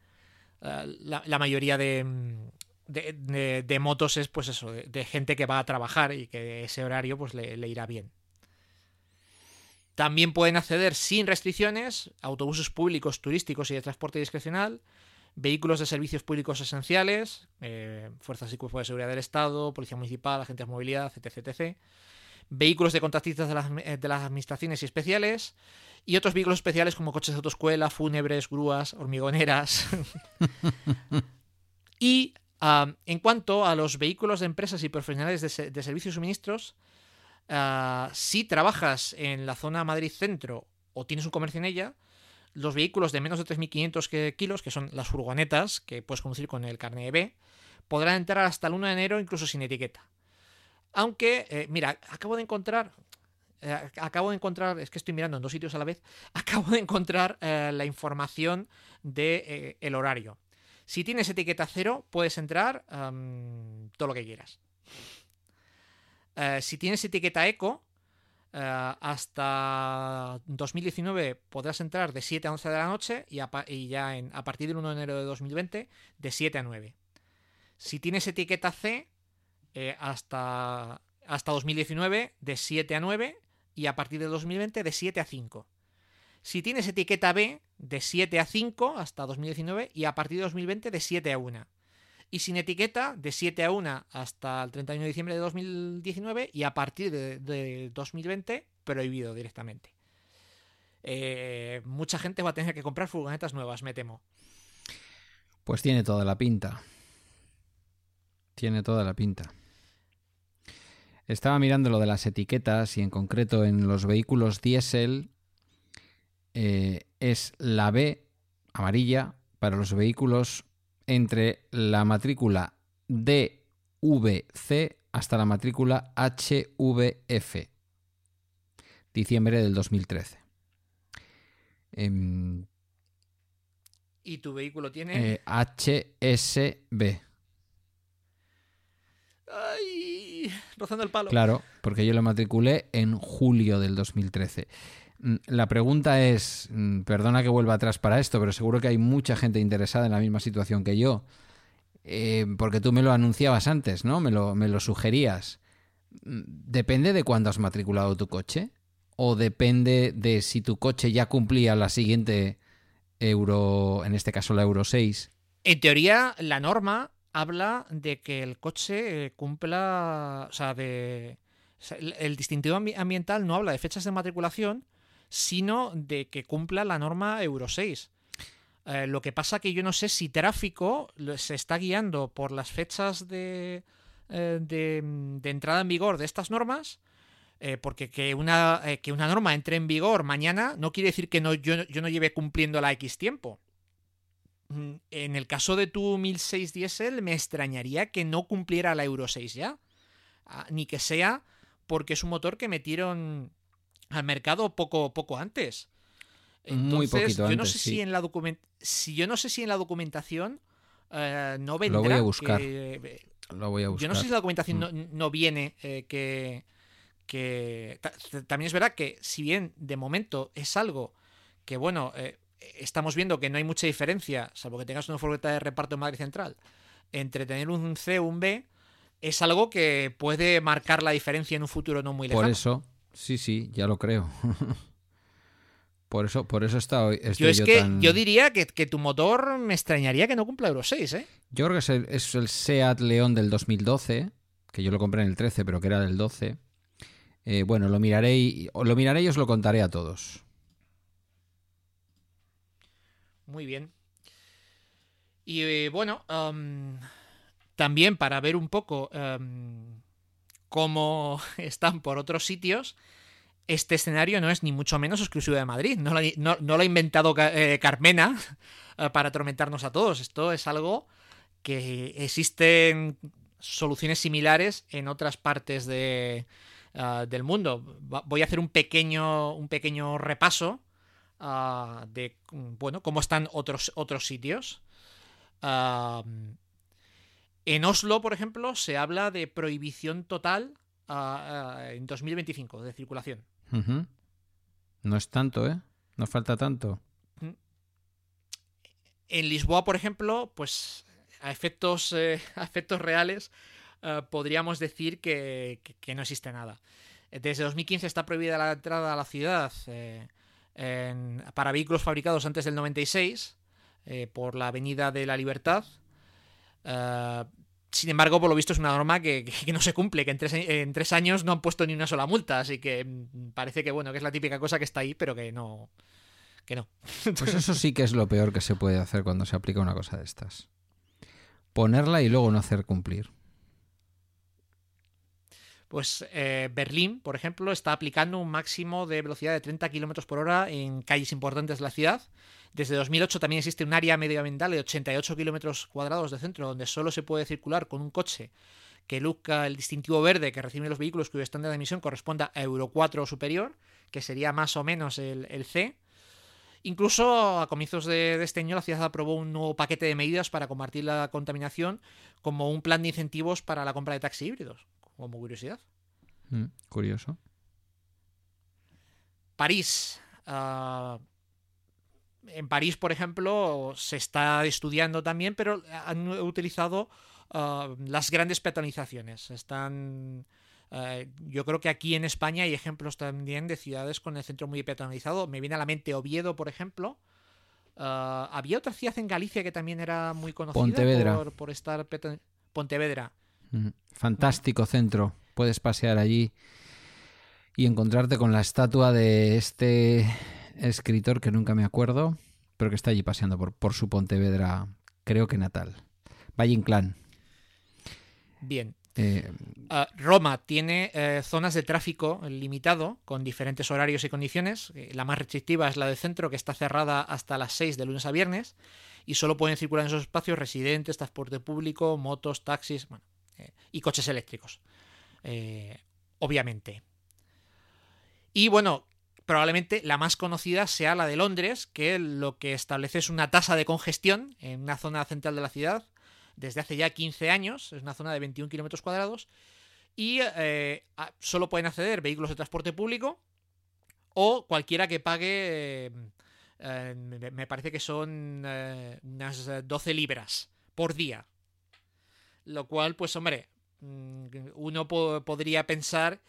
eh, la, mayoría de, mm, de, de- motos es pues eso, de, de gente que va a trabajar y que ese horario pues le, le irá bien. También pueden acceder sin restricciones autobuses públicos, turísticos y de transporte discrecional, vehículos de servicios públicos esenciales, eh, fuerzas y cuerpos de seguridad del Estado, policía municipal, agentes de movilidad, etc. etc. Vehículos de contratistas de las, eh, de las administraciones y especiales, y otros vehículos especiales como coches de autoescuela, fúnebres, grúas, hormigoneras. <laughs> y en cuanto a los vehículos de empresas y profesionales de, se- de servicios y suministros, ah, si trabajas en la zona Madrid Centro o tienes un comercio en ella, los vehículos de menos de 3.500 que- kilos, que son las furgonetas, que puedes conducir con el carnet B, podrán entrar hasta el 1 de enero incluso sin etiqueta. Aunque, eh, mira, acabo de encontrar, eh, acabo de encontrar, es que estoy mirando en dos sitios a la vez, <laughs> acabo de encontrar eh, la información del de, el horario. Si tienes etiqueta cero, puedes entrar um, todo lo que quieras. si tienes etiqueta eco, hasta 2019 podrás entrar de 7 a 11 de la noche y, ya a partir del 1 de enero de 2020 de 7 a 9. Si tienes etiqueta C, eh, hasta, hasta 2019 de 7 a 9 y a partir de 2020 de 7 a 5. Si tienes etiqueta B, de 7 a 5 hasta 2019 y a partir de 2020 de 7 a 1. Y sin etiqueta, de 7 a 1 hasta el 31 de diciembre de 2019 y a partir de, 2020 prohibido directamente. Eh, mucha gente va a tener que comprar furgonetas nuevas, me temo. Pues tiene toda la pinta. Tiene toda la pinta. Estaba mirando lo de las etiquetas y en concreto en los vehículos diésel eh, es la B amarilla para los vehículos entre la matrícula DVC hasta la matrícula HVF. Diciembre del 2013. Em, ¿Y tu vehículo tiene? HSB. ¡Ay! Rozando el palo. Claro, porque yo lo matriculé en julio del 2013. Mm, la pregunta es, mm, perdona que vuelva atrás para esto, pero seguro que hay mucha gente interesada en la misma situación que yo. Eh, porque tú me lo anunciabas antes, ¿no? Me lo, me lo sugerías. Mm, ¿Depende de cuándo has matriculado tu coche? ¿O depende de si tu coche ya cumplía la siguiente euro, en este caso la euro 6? En teoría, la norma habla de que el coche eh, cumpla, o sea, de... el distintivo ambiental no habla de fechas de matriculación, sino de que cumpla la norma Euro 6. Eh, lo que pasa que yo no sé si tráfico se está guiando por las fechas de, eh, de, entrada en vigor de estas normas, eh, porque que una, que una norma entre en vigor mañana no quiere decir que no, yo, yo, no lleve cumpliendo la X tiempo. Mm, en el caso de tu 1006 diésel me extrañaría que no cumpliera la Euro 6 ya. Ah, ni que sea porque es un motor que metieron al mercado poco, poco antes. Entonces, Muy poquito yo no sé si en la si yo no sé si en la documentación eh, no vendrá. Lo voy a buscar. Lo voy a buscar. Yo no sé si la documentación no, mm. viene eh, que, que también es verdad que si bien de momento es algo que bueno eh, estamos viendo que no hay mucha diferencia, salvo que tengas una furgoneta de reparto en Madrid Central, entre tener un C o un B, es algo que puede marcar la diferencia en un futuro no muy lejano. Por eso, Sí, sí, ya lo creo. <laughs> por eso, por eso está hoy. Yo es que yo diría que, tu motor me extrañaría que no cumpla Euro 6, ¿eh? Yo creo que es el, es el Seat León del 2012, que yo lo compré en el 13, pero que era del 12. Eh, bueno, lo miraré y lo miraré y os lo contaré a todos. Muy bien. Y eh, bueno, también para ver un poco como <laughs> están por otros sitios, este escenario no es ni mucho menos exclusivo de Madrid. No lo, ha inventado eh, Carmena <laughs> eh, para atormentarnos a todos. Esto es algo que existen soluciones similares en otras partes de, eh, del mundo. Voy a hacer un pequeño, un pequeño repaso de bueno, cómo están otros, otros sitios. En Oslo, por ejemplo, se habla de prohibición total ah, ah, en 2025 de circulación. No es tanto, ¿eh? No falta tanto. Mm. En Lisboa, por ejemplo, pues a efectos, eh, <laughs> efectos reales, eh, podríamos decir que, no existe nada. Desde 2015 está prohibida la entrada a la ciudad eh, para vehículos fabricados antes del 96 por la Avenida de la Libertad. Sin embargo, por lo visto es una norma que, no se cumple, que en tres, años no han puesto ni una sola multa, así que mm, parece que bueno, que es la típica cosa que está ahí, pero que no. que no. <laughs> Pues eso sí que es lo peor que se puede hacer cuando se aplica una cosa de estas. Ponerla y luego no hacer cumplir. Pues eh, Berlín, por ejemplo, está aplicando un máximo de velocidad de 30 km por hora en calles importantes de la ciudad desde 2008 también existe un área medioambiental de 88 kilómetros cuadrados de centro donde solo se puede circular con un coche que luzca el distintivo verde que reciben los vehículos cuyo estándar de emisión corresponda a Euro 4 o superior, que sería más o menos el, el C. Incluso a comienzos de, de, este año la ciudad aprobó un nuevo paquete de medidas para combatir la contaminación como un plan de incentivos para la compra de taxis híbridos, como curiosidad. Mm, curioso. París. Uh, en París, por ejemplo, se está estudiando también, pero han utilizado uh, las grandes peatonizaciones. Están. Uh, yo creo que aquí en España hay ejemplos también de ciudades con el centro muy peatonalizado. Me viene a la mente Oviedo, por ejemplo. Uh, había otra ciudad en Galicia que también era muy conocida Pontevedra. Por, por estar. Pontevedra. Mm, fantástico centro. Puedes pasear allí y encontrarte con la estatua de este escritor que nunca me acuerdo, pero que está allí paseando por, por su Pontevedra, creo que natal. Valle Inclán. Bien. Eh, uh, Roma tiene eh, zonas de tráfico limitado con diferentes horarios y condiciones. La más restrictiva es la del centro, que está cerrada hasta las 6 de lunes a viernes y solo pueden circular en esos espacios residentes, transporte público, motos, taxis bueno, eh, y coches eléctricos. Eh, obviamente. Y bueno, probablemente la más conocida sea la de Londres, que lo que establece es una tasa de congestión en una zona central de la ciudad desde hace ya 15 años, es una zona de 21 kilómetros cuadrados, y eh, solo pueden acceder vehículos de transporte público o cualquiera que pague, eh, me parece que son eh, unas 12 libras por día. Lo cual, pues hombre, mm, uno po podría pensar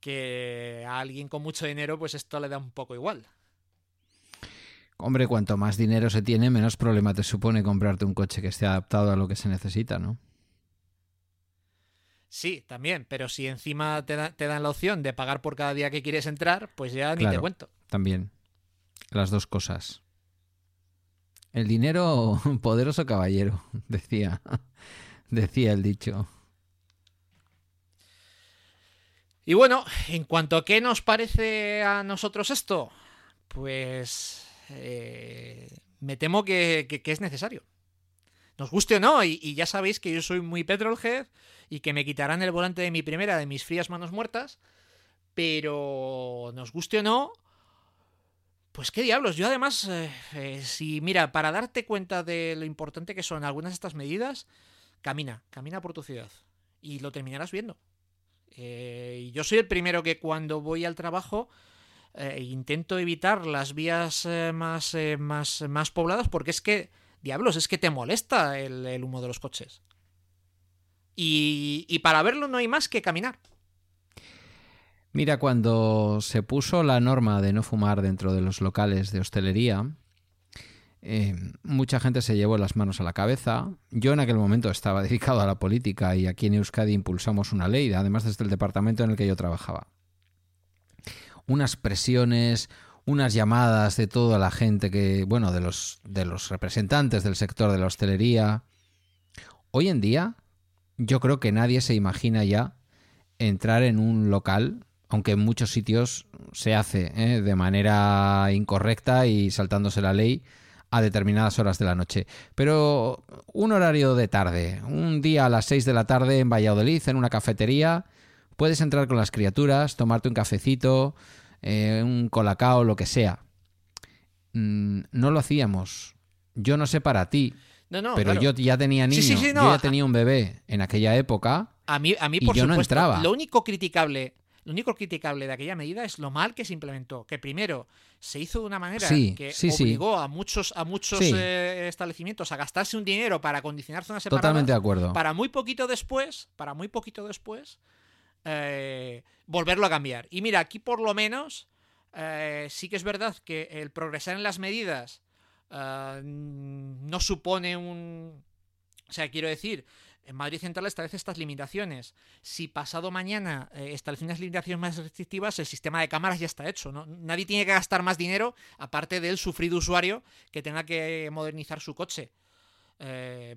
que a alguien con mucho dinero, pues esto le da un poco igual. Hombre, cuanto más dinero se tiene, menos problema te supone comprarte un coche que esté adaptado a lo que se necesita, ¿no? Sí, también, pero si encima te, da, te dan la opción de pagar por cada día que quieres entrar, pues ya ni claro, te cuento. También. Las dos cosas. El dinero, <laughs> poderoso caballero, <laughs> decía. decía el dicho. Y bueno, en cuanto a qué nos parece a nosotros esto, pues eh, me temo que, es necesario. Nos guste o no, y, y, ya sabéis que yo soy muy petrolhead y que me quitarán el volante de mi primera, de mis frías manos muertas, pero nos guste o no, pues qué diablos. Yo además, eh, eh, si mira, para darte cuenta de lo importante que son algunas de estas medidas, camina, camina por tu ciudad y lo terminarás viendo. Eh, yo soy el primero que cuando voy al trabajo eh, intento evitar las vías eh, más, más, más pobladas porque es que, diablos, es que te molesta el, el humo de los coches. Y, y, para verlo no hay más que caminar. Mira, cuando se puso la norma de no fumar dentro de los locales de hostelería, eh, mucha gente se llevó las manos a la cabeza. Yo en aquel momento estaba <laughs> dedicado a la política y aquí en Euskadi impulsamos una ley, además desde el departamento en el que yo trabajaba. Unas presiones, unas llamadas de toda la gente que, bueno, de los, de los representantes del sector de la hostelería. Hoy en día, yo creo que nadie se imagina ya entrar en un local, aunque en muchos sitios se hace ¿eh? de manera incorrecta y saltándose la ley a determinadas horas de la noche. Pero un horario de tarde, un día a las 6 de la tarde en Valladolid, en una cafetería, puedes entrar con las criaturas, tomarte un cafecito, eh, un colacao, lo que sea. Mm, no lo hacíamos. Yo no sé para ti. No, no, pero claro. yo ya tenía niño, sí, sí, sí, no, yo ya tenía un bebé en aquella época. A mí, a mí y por yo supuesto, no entraba. Lo único criticable, lo único criticable de aquella medida es lo mal que se implementó. Que primero se hizo de una manera sí, que sí, obligó sí. a muchos, a muchos eh, establecimientos a gastarse un dinero para acondicionar zonas separadas. Totalmente de acuerdo. Para muy poquito después, para muy poquito después, eh, volverlo a cambiar. Y mira, aquí por lo menos eh, sí que es verdad que el progresar en las medidas no supone un... O sea, quiero decir, en Madrid Central establece estas limitaciones. Si pasado mañana eh, establecen unas limitaciones más restrictivas, el sistema de cámaras ya está hecho. Nadie tiene que gastar más dinero, aparte del sufrido usuario que tenga que modernizar su coche. Eh,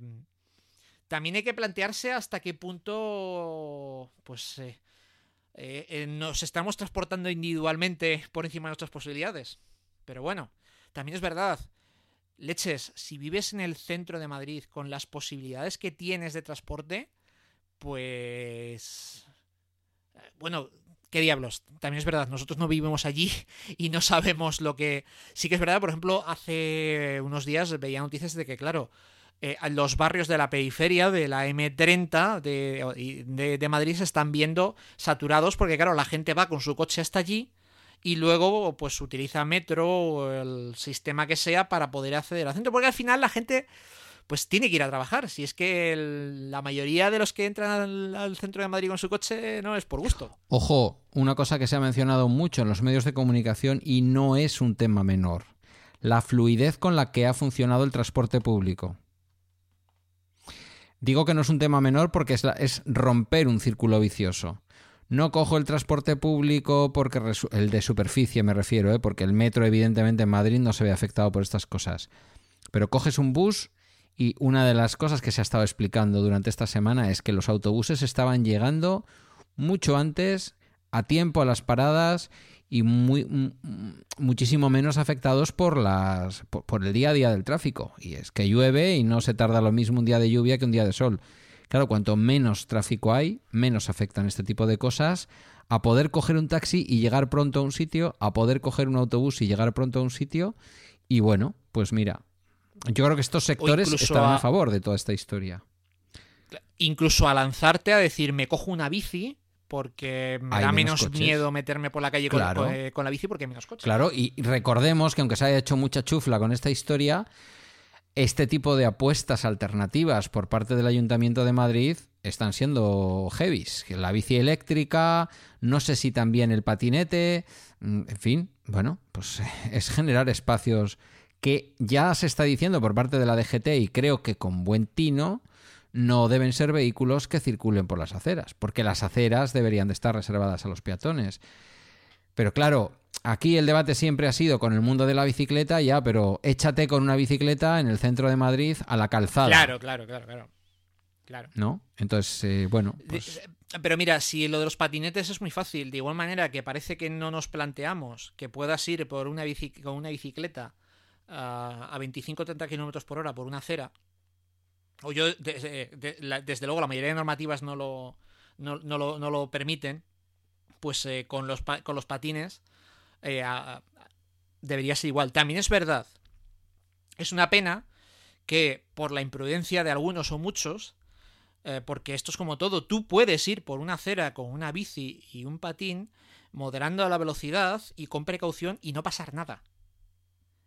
también hay que plantearse hasta qué punto pues eh, eh, nos estamos transportando individualmente por encima de nuestras posibilidades. Pero bueno, también es verdad. Leches, si vives en el centro de Madrid con las posibilidades que tienes de transporte, pues... Bueno, ¿qué diablos? También es verdad, nosotros no vivimos allí <laughs> y no sabemos lo que... Sí que es verdad, por ejemplo, hace unos días veía noticias de que, claro, eh, los barrios de la periferia, de la M30 de, de, de, Madrid, se están viendo saturados porque, claro, la gente va con su coche hasta allí y luego pues utiliza metro o el sistema que sea para poder acceder al centro, porque al final la gente pues tiene que ir a trabajar. Si es que la mayoría de los que entran al, centro de Madrid con su coche no es por gusto. Ojo, una cosa que se ha mencionado mucho en los medios de comunicación y no es un tema menor. La fluidez con la que ha funcionado el transporte público. Digo que no es un tema menor porque es romper un círculo vicioso. No cojo el transporte público porque el de superficie me refiero, ¿eh? porque el metro evidentemente en Madrid no se ve afectado por estas cosas. Pero coges un bus y una de las cosas que se ha estado explicando durante esta semana es que los autobuses estaban llegando mucho antes, a tiempo a las paradas y muy, muchísimo menos afectados por, las, por, por, el día a día del tráfico. Y es que llueve y no se tarda lo mismo un día de lluvia que un día de sol. Claro, cuanto menos tráfico hay, menos afectan este tipo de cosas. A poder coger un taxi y llegar pronto a un sitio, a poder coger un autobús y llegar pronto a un sitio. Y bueno, pues mira, yo creo que estos sectores están a... a favor de toda esta historia. Incluso a lanzarte a decir, me cojo una bici, porque me hay da menos, menos miedo meterme por la calle claro. con, eh, con, la bici porque hay menos coches. Claro, y recordemos que aunque se haya hecho mucha chufla con esta historia, este tipo de apuestas alternativas por parte del Ayuntamiento de Madrid están siendo heavies. La bici eléctrica, no sé si también el patinete, mm, en fin, bueno, pues <laughs> es generar espacios que ya se está diciendo por parte de la DGT y creo que con buen tino no deben ser vehículos que circulen por las aceras, porque las aceras deberían de estar reservadas a los peatones. Pero claro, aquí el debate siempre ha sido con el mundo de la bicicleta, ya, pero échate con una bicicleta en el centro de Madrid a la calzada. Claro, claro, claro, claro. claro. ¿No? Entonces, eh, bueno. Pues... Pero mira, si lo de los patinetes es muy fácil, de igual manera que parece que no nos planteamos que puedas ir por una bici con una bicicleta uh, a 25-30 kilómetros por hora por una acera, o yo, de, de, de, la, desde luego, la mayoría de normativas no lo, no, no lo, no lo permiten, pues eh, con, los con los patines eh, a, a, debería ser igual. También es verdad, es una pena que por la imprudencia de algunos o muchos, eh, porque esto es como todo, tú puedes ir por una acera con una bici y un patín, moderando la velocidad y con precaución y no pasar nada.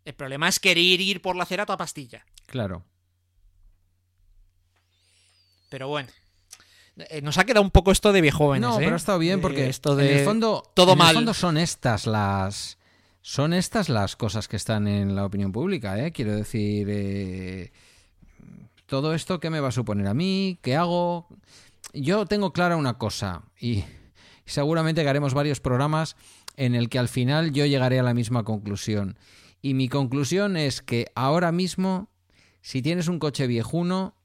El problema es querer ir por la acera a toda pastilla. Claro. Pero bueno. Eh, nos ha quedado un poco esto de viejóvenes. No, ¿eh? pero ha estado bien porque eh, esto de en el fondo, todo en mal. el fondo son estas las son estas las cosas que están en la opinión pública, ¿eh? Quiero decir, todo esto qué me va a suponer a mí, qué hago. Yo tengo clara una cosa y seguramente que haremos varios programas en el que al final yo llegaré a la misma conclusión. Y mi conclusión es que ahora mismo, si tienes un coche viejuno,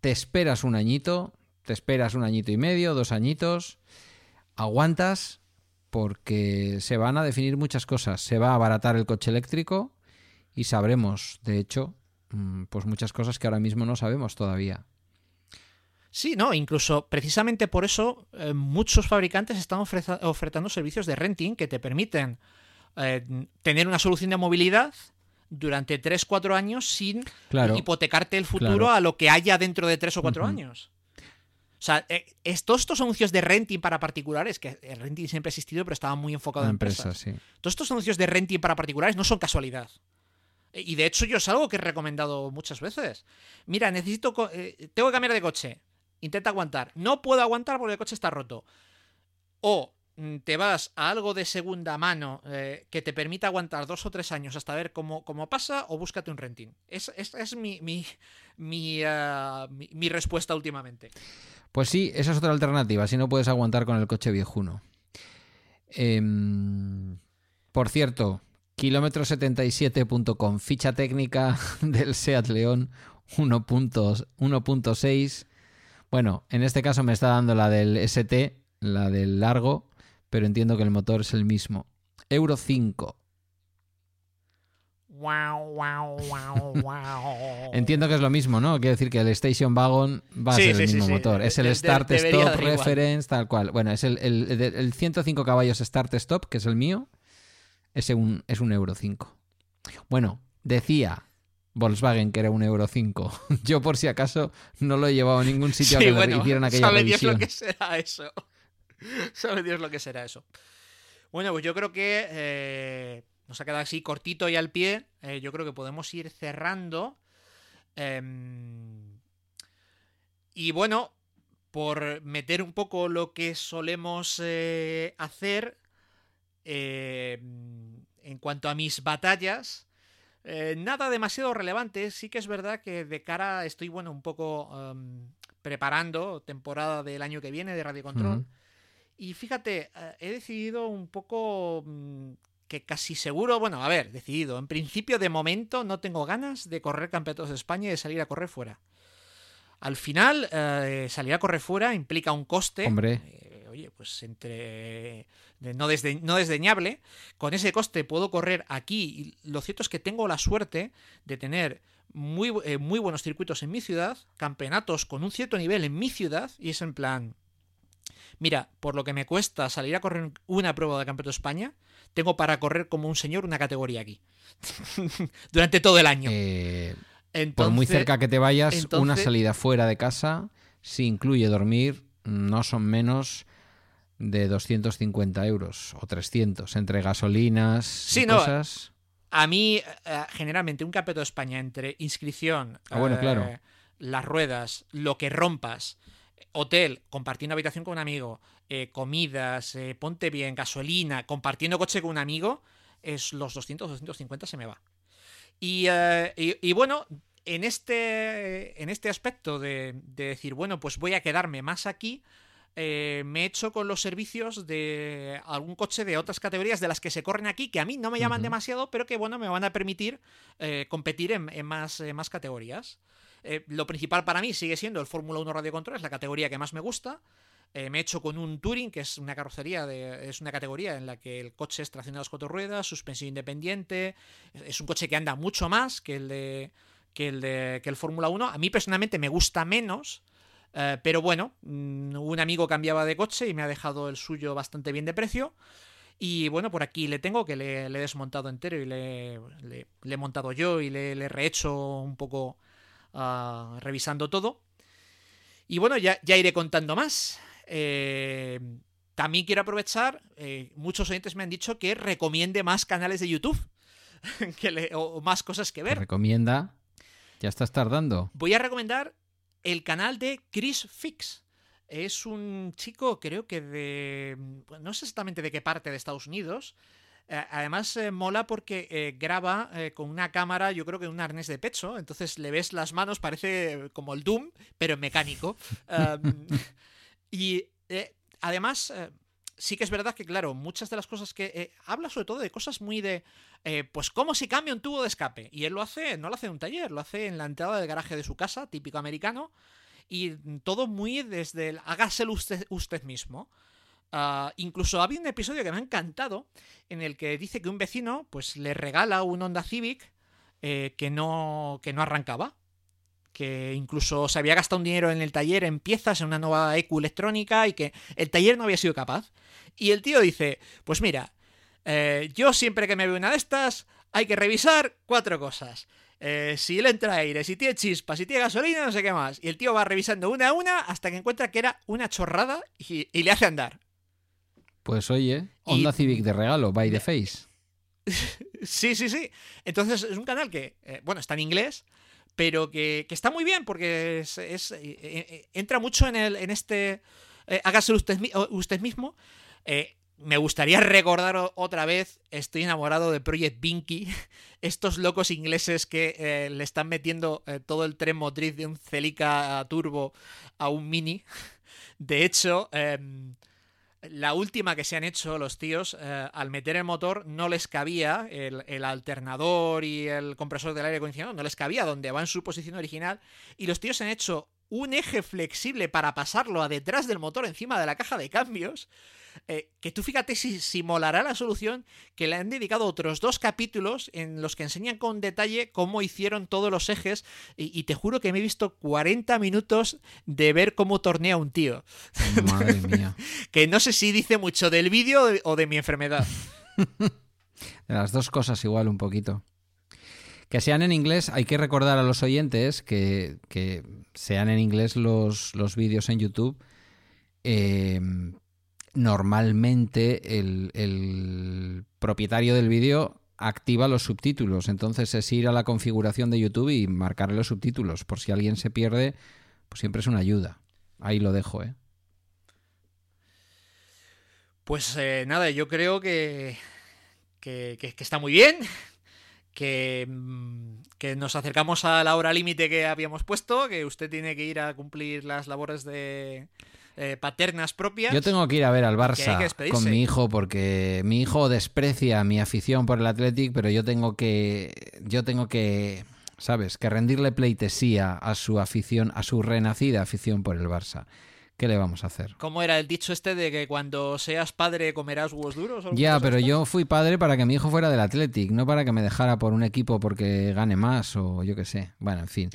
te esperas un añito, te esperas un añito y medio, dos añitos, aguantas porque se van a definir muchas cosas. Se va a abaratar el coche eléctrico y sabremos, de hecho, mm, pues muchas cosas que ahora mismo no sabemos todavía. Sí, no, incluso precisamente por eso eh, muchos fabricantes están ofertando servicios de renting que te permiten eh, tener una solución de movilidad durante 3-4 años sin claro, hipotecarte el futuro claro. a lo que haya dentro de 3 o 4 uh -huh. años. O sea, eh, estos, estos anuncios de renting para particulares, que el renting siempre ha existido, pero estaba muy enfocado en empresas. empresas. Sí. Todos estos anuncios de renting para particulares no son casualidad. Y de hecho, yo es algo que he recomendado muchas veces. Mira, necesito. Eh, tengo que cambiar de coche. Intenta aguantar. No puedo aguantar porque el coche está roto. O te vas a algo de segunda mano eh, que te permita aguantar dos o tres años hasta ver cómo, cómo pasa o búscate un renting. Es, es, es mi, mi, mi, uh, mi, mi, respuesta últimamente. Pues sí, esa es otra alternativa, si no puedes aguantar con el coche viejuno. Eh, por cierto, kilómetro77.com, ficha técnica <laughs> del SEAT León 1.6. Bueno, en este caso me está dando la del ST, la del largo, pero entiendo que el motor es el mismo. Euro 5. <laughs> Entiendo que es lo mismo, ¿no? Quiero decir que el Station Wagon va a Sí, ser sí, el mismo sí. motor. Es el De- Start Stop igual. Reference, tal cual. Bueno, es el, el- el- el 105 caballos Start Stop, que es el mío. Ese un, es un Euro 5. Bueno, decía Volkswagen que era un Euro 5. <laughs> Yo, por si acaso, no lo he llevado a ningún sitio a que le bueno, hicieran aquella sabe Dios revisión. lo que será eso. <laughs> sabe Dios lo que será eso. Bueno, pues yo creo que eh, nos ha quedado así cortito y al pie. Eh, yo creo que podemos ir cerrando. Em, y bueno, por meter un poco lo que solemos eh, hacer eh, en cuanto a mis batallas. eh, nada demasiado relevante. Sí que es verdad que de cara estoy, bueno, un poco em, preparando temporada del año que viene de Radio Control. Y fíjate, he decidido un poco mm, que casi seguro, bueno, a ver, decidido. En principio, de momento, no tengo ganas de correr campeonatos de España y de salir a correr fuera. Al final, eh, salir a correr fuera implica un coste. Hombre. eh, oye, pues entre. de- no, desde, no desdeñable. Con ese coste puedo correr aquí. Y lo cierto es que tengo la suerte de tener muy, eh, muy buenos circuitos en mi ciudad, campeonatos con un cierto nivel en mi ciudad, y es en plan. Mira, por lo que me cuesta salir a correr una prueba de Campeonato de España, tengo para correr como un señor una categoría aquí. <laughs> Durante todo el año. Eh, Entonces, por muy cerca que te vayas, una salida fuera de casa, si incluye dormir, no son menos de 250 euros o 300 entre gasolinas Sí, y no, cosas. A mí, eh, generalmente, un campeonato de España entre inscripción, Ah, bueno, eh, claro. las ruedas, lo que rompas, hotel, compartiendo habitación con un amigo, eh, comidas, eh, ponte bien, gasolina, compartiendo coche con un amigo, es los 200, 250 se me va. Y, eh, y- y bueno, en este, en este aspecto de, de decir, bueno, pues voy a quedarme más aquí, me he hecho con los servicios de algún coche de otras categorías de las que se corren aquí, que a mí no me llaman demasiado, pero que bueno, me van a permitir competir en, en más, en más categorías. Eh, lo principal para mí sigue siendo el Fórmula 1 Radio Control, es la categoría que más me gusta. Eh, me he hecho con un Touring, que es una carrocería, de, es una categoría en la que el coche es tracción a las cuatro ruedas, suspensión independiente. Es, un coche que anda mucho más que el de que el de que el Fórmula 1. A mí personalmente me gusta menos, eh, pero bueno, mm, un amigo cambiaba de coche y me ha dejado el suyo bastante bien de precio. Y bueno, por aquí le tengo, que le, he desmontado entero y le, le- le he montado yo y le, le he rehecho un poco revisando todo. Y bueno, ya, ya iré contando más. Eh, también quiero aprovechar, eh, muchos oyentes me han dicho que recomiende más canales de YouTube <laughs> que le- o, o más cosas que Te ver. recomienda. Ya estás tardando. Voy a recomendar el canal de Chris Fix. Es un chico, creo que de. No sé exactamente de qué parte de Estados Unidos. Eh, además, eh, mola porque eh, graba eh, con una cámara, yo creo que un arnés de pecho. Entonces le ves las manos, parece como el Doom, pero en mecánico. Um, <laughs> y además, sí que es verdad que, claro, muchas de las cosas que. habla sobre todo de cosas muy de. pues cómo se cambia un tubo de escape. Y él lo hace, no lo hace en un taller, lo hace en la entrada del garaje de su casa, típico americano. Y todo muy desde el hágaselo usted, usted mismo. Ah, incluso había un episodio que me ha encantado en el que dice que un vecino pues le regala un Honda Civic eh, que, no, que no arrancaba. Que incluso se había gastado un dinero en el taller en piezas, en una nueva EQ electrónica y que el taller no había sido capaz. Y el tío dice, pues mira, eh, yo siempre que me veo una de estas hay que revisar cuatro cosas. Eh, si le entra aire, si tiene chispa, si tiene gasolina, no sé qué más. Y el tío va revisando una a una hasta que encuentra que era una chorrada y, y le hace andar. Pues oye, Y- Honda Civic de regalo, by the face. <laughs> Sí, sí, sí. Entonces es un canal que, eh, bueno, está en inglés, pero que, que está muy bien porque es, es, eh, eh, entra mucho en, el, en este... eh, hágase usted, usted mismo. Me gustaría recordar otra vez, estoy enamorado de Project Binky, <laughs> estos locos ingleses que le están metiendo todo el tren motriz de un Celica Turbo a un Mini. <laughs> De hecho, em, la última que se han hecho los tíos, eh, al meter el motor, no les cabía el, alternador y el compresor del aire acondicionado, no les cabía donde va en su posición original. Y los tíos han hecho un eje flexible para pasarlo a detrás del motor encima de la caja de cambios. Eh, que tú fíjate si, si molará la solución que le han dedicado otros dos capítulos en los que enseñan con detalle cómo hicieron todos los ejes y, y te juro que me he visto 40 minutos de ver cómo tornea un tío. Madre mía. <laughs> que no sé si dice mucho del vídeo o de mi enfermedad. <laughs> De las dos cosas igual un poquito. Que sean en inglés, hay que recordar a los oyentes que, que sean en inglés los, los vídeos en YouTube. Eh, normalmente el, el propietario del vídeo activa los subtítulos. Entonces es ir a la configuración de YouTube y marcarle los subtítulos. Por si alguien se pierde, pues siempre es una ayuda. Ahí lo dejo, ¿eh? Pues eh, nada, yo creo que, que, que, que está muy bien. Que, mm, que, nos acercamos a la hora límite que habíamos puesto, que usted tiene que ir a cumplir las labores de eh, paternas propias. Yo tengo que ir a ver al Barça con mi hijo porque mi hijo desprecia mi afición por el Athletic, pero yo tengo que yo tengo que, sabes, que rendirle pleitesía a su afición, a su renacida afición por el Barça. ¿Qué le vamos a hacer? ¿Cómo era el dicho este de que cuando seas padre comerás huevos duros? Ya, pero yo fui padre para que mi hijo fuera del Athletic, no para que me dejara por un equipo porque gane más o yo qué sé. Bueno, en fin.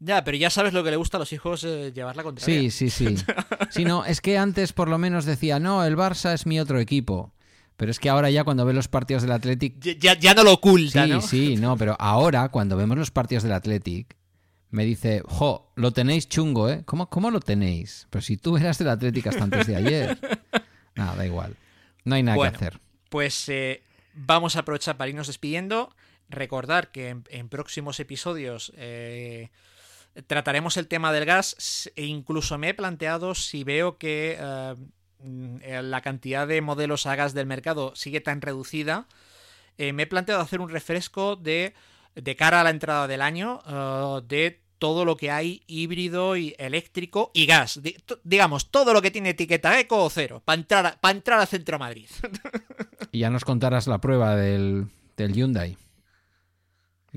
Ya, pero ya sabes lo que le gusta a los hijos eh, llevar la contraria. Sí, sí, sí. <laughs> sí, no, es que antes por lo menos decía, no, el Barça es mi otro equipo. Pero es que ahora ya cuando ve los partidos del Athletic... Ya, ya no lo oculta, sí, ¿no? Sí, no, pero ahora cuando vemos los partidos del Athletic me dice, jo, lo tenéis chungo, ¿eh? ¿Cómo, cómo lo tenéis? Pero si tú eras del Atlético hasta antes de ayer. <laughs> Nada, da igual. No hay nada bueno, que hacer. Pues eh, vamos a aprovechar para irnos despidiendo. Recordar que en, en próximos episodios eh, trataremos el tema del gas e incluso me he planteado si veo que eh, la cantidad de modelos a gas del mercado sigue tan reducida, eh, me he planteado hacer un refresco de de cara a la entrada del año uh, de todo lo que hay híbrido y eléctrico y gas. Digamos, todo lo que tiene etiqueta eco o cero, para entrar, a, pa entrar a Centro Madrid. <laughs> y ya nos contarás la prueba del, del Hyundai.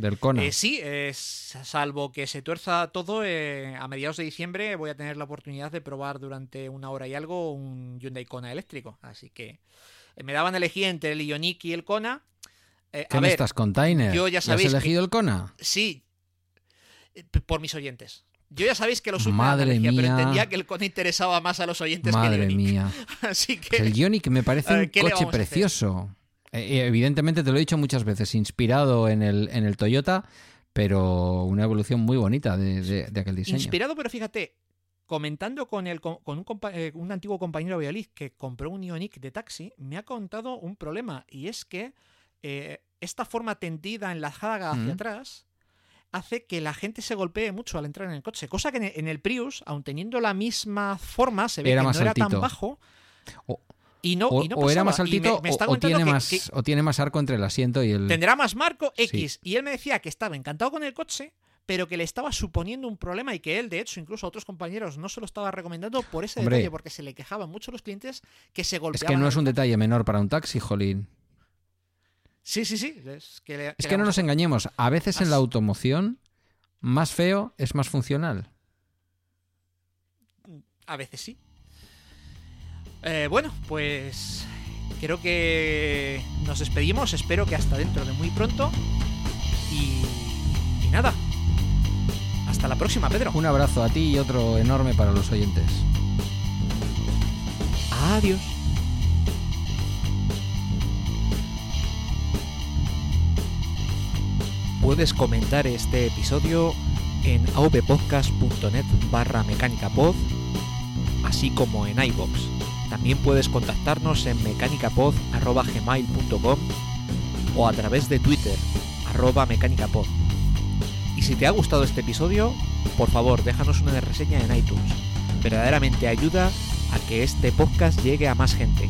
Del Kona. Eh, sí, eh, salvo que se tuerza todo, eh, a mediados de diciembre voy a tener la oportunidad de probar durante una hora y algo un Hyundai Kona eléctrico. Así que me daban a elegir entre el Ioniq y el Kona. Eh, ¿Qué me ver, estás, container? Yo ya sabéis ¿Has elegido que, el Kona? Sí, eh, por mis oyentes. Yo ya sabéis que lo supe Madre energía, mía. pero entendía que el Kona interesaba más a los oyentes Madre que el Ioniq. mía. <laughs> Así que... El Ioniq me parece un coche precioso. Eh, evidentemente te lo he dicho muchas veces, inspirado en el, en el Toyota, pero una evolución muy bonita de, de, de aquel diseño. Inspirado, pero fíjate, comentando con, el, con un, eh, un, antiguo compañero de Valladolid que compró un Ioniq de taxi, me ha contado un problema y es que eh, esta forma tendida, enlazada hacia mm. atrás, hace que la gente se golpee mucho al entrar en el coche. Cosa que en el Prius, aun teniendo la misma forma, se ve era que más no altito. era tan bajo. O, y no, o, y no o era más altito me, me o, o, tiene que, más, que o tiene más arco entre el asiento y el... tendrá más marco X. Sí. Y él me decía que estaba encantado con el coche, pero que le estaba suponiendo un problema y que él, de hecho, incluso a otros compañeros no se lo estaba recomendando por ese Hombre, detalle, porque se le quejaban mucho los clientes que se Es golpeaban. que no es un detalle menor para un taxi, Jolín. Sí, sí, sí. Es que, le, es que no nos engañemos. A veces en la automoción, más feo es más funcional. A veces sí. Eh, bueno, pues creo que nos despedimos. Espero que hasta dentro de muy pronto. Y, y nada. Hasta la próxima, Pedro. Un abrazo a ti y otro enorme para los oyentes. Adiós. Puedes comentar este episodio en avpodcast.net barra mecánicapod, así como en iVoox. También puedes contactarnos en mecanicapod.gmail.com o a través de Twitter, arroba mecanicapod. Y si te ha gustado este episodio, por favor déjanos una reseña en iTunes. Verdaderamente ayuda a que este podcast llegue a más gente.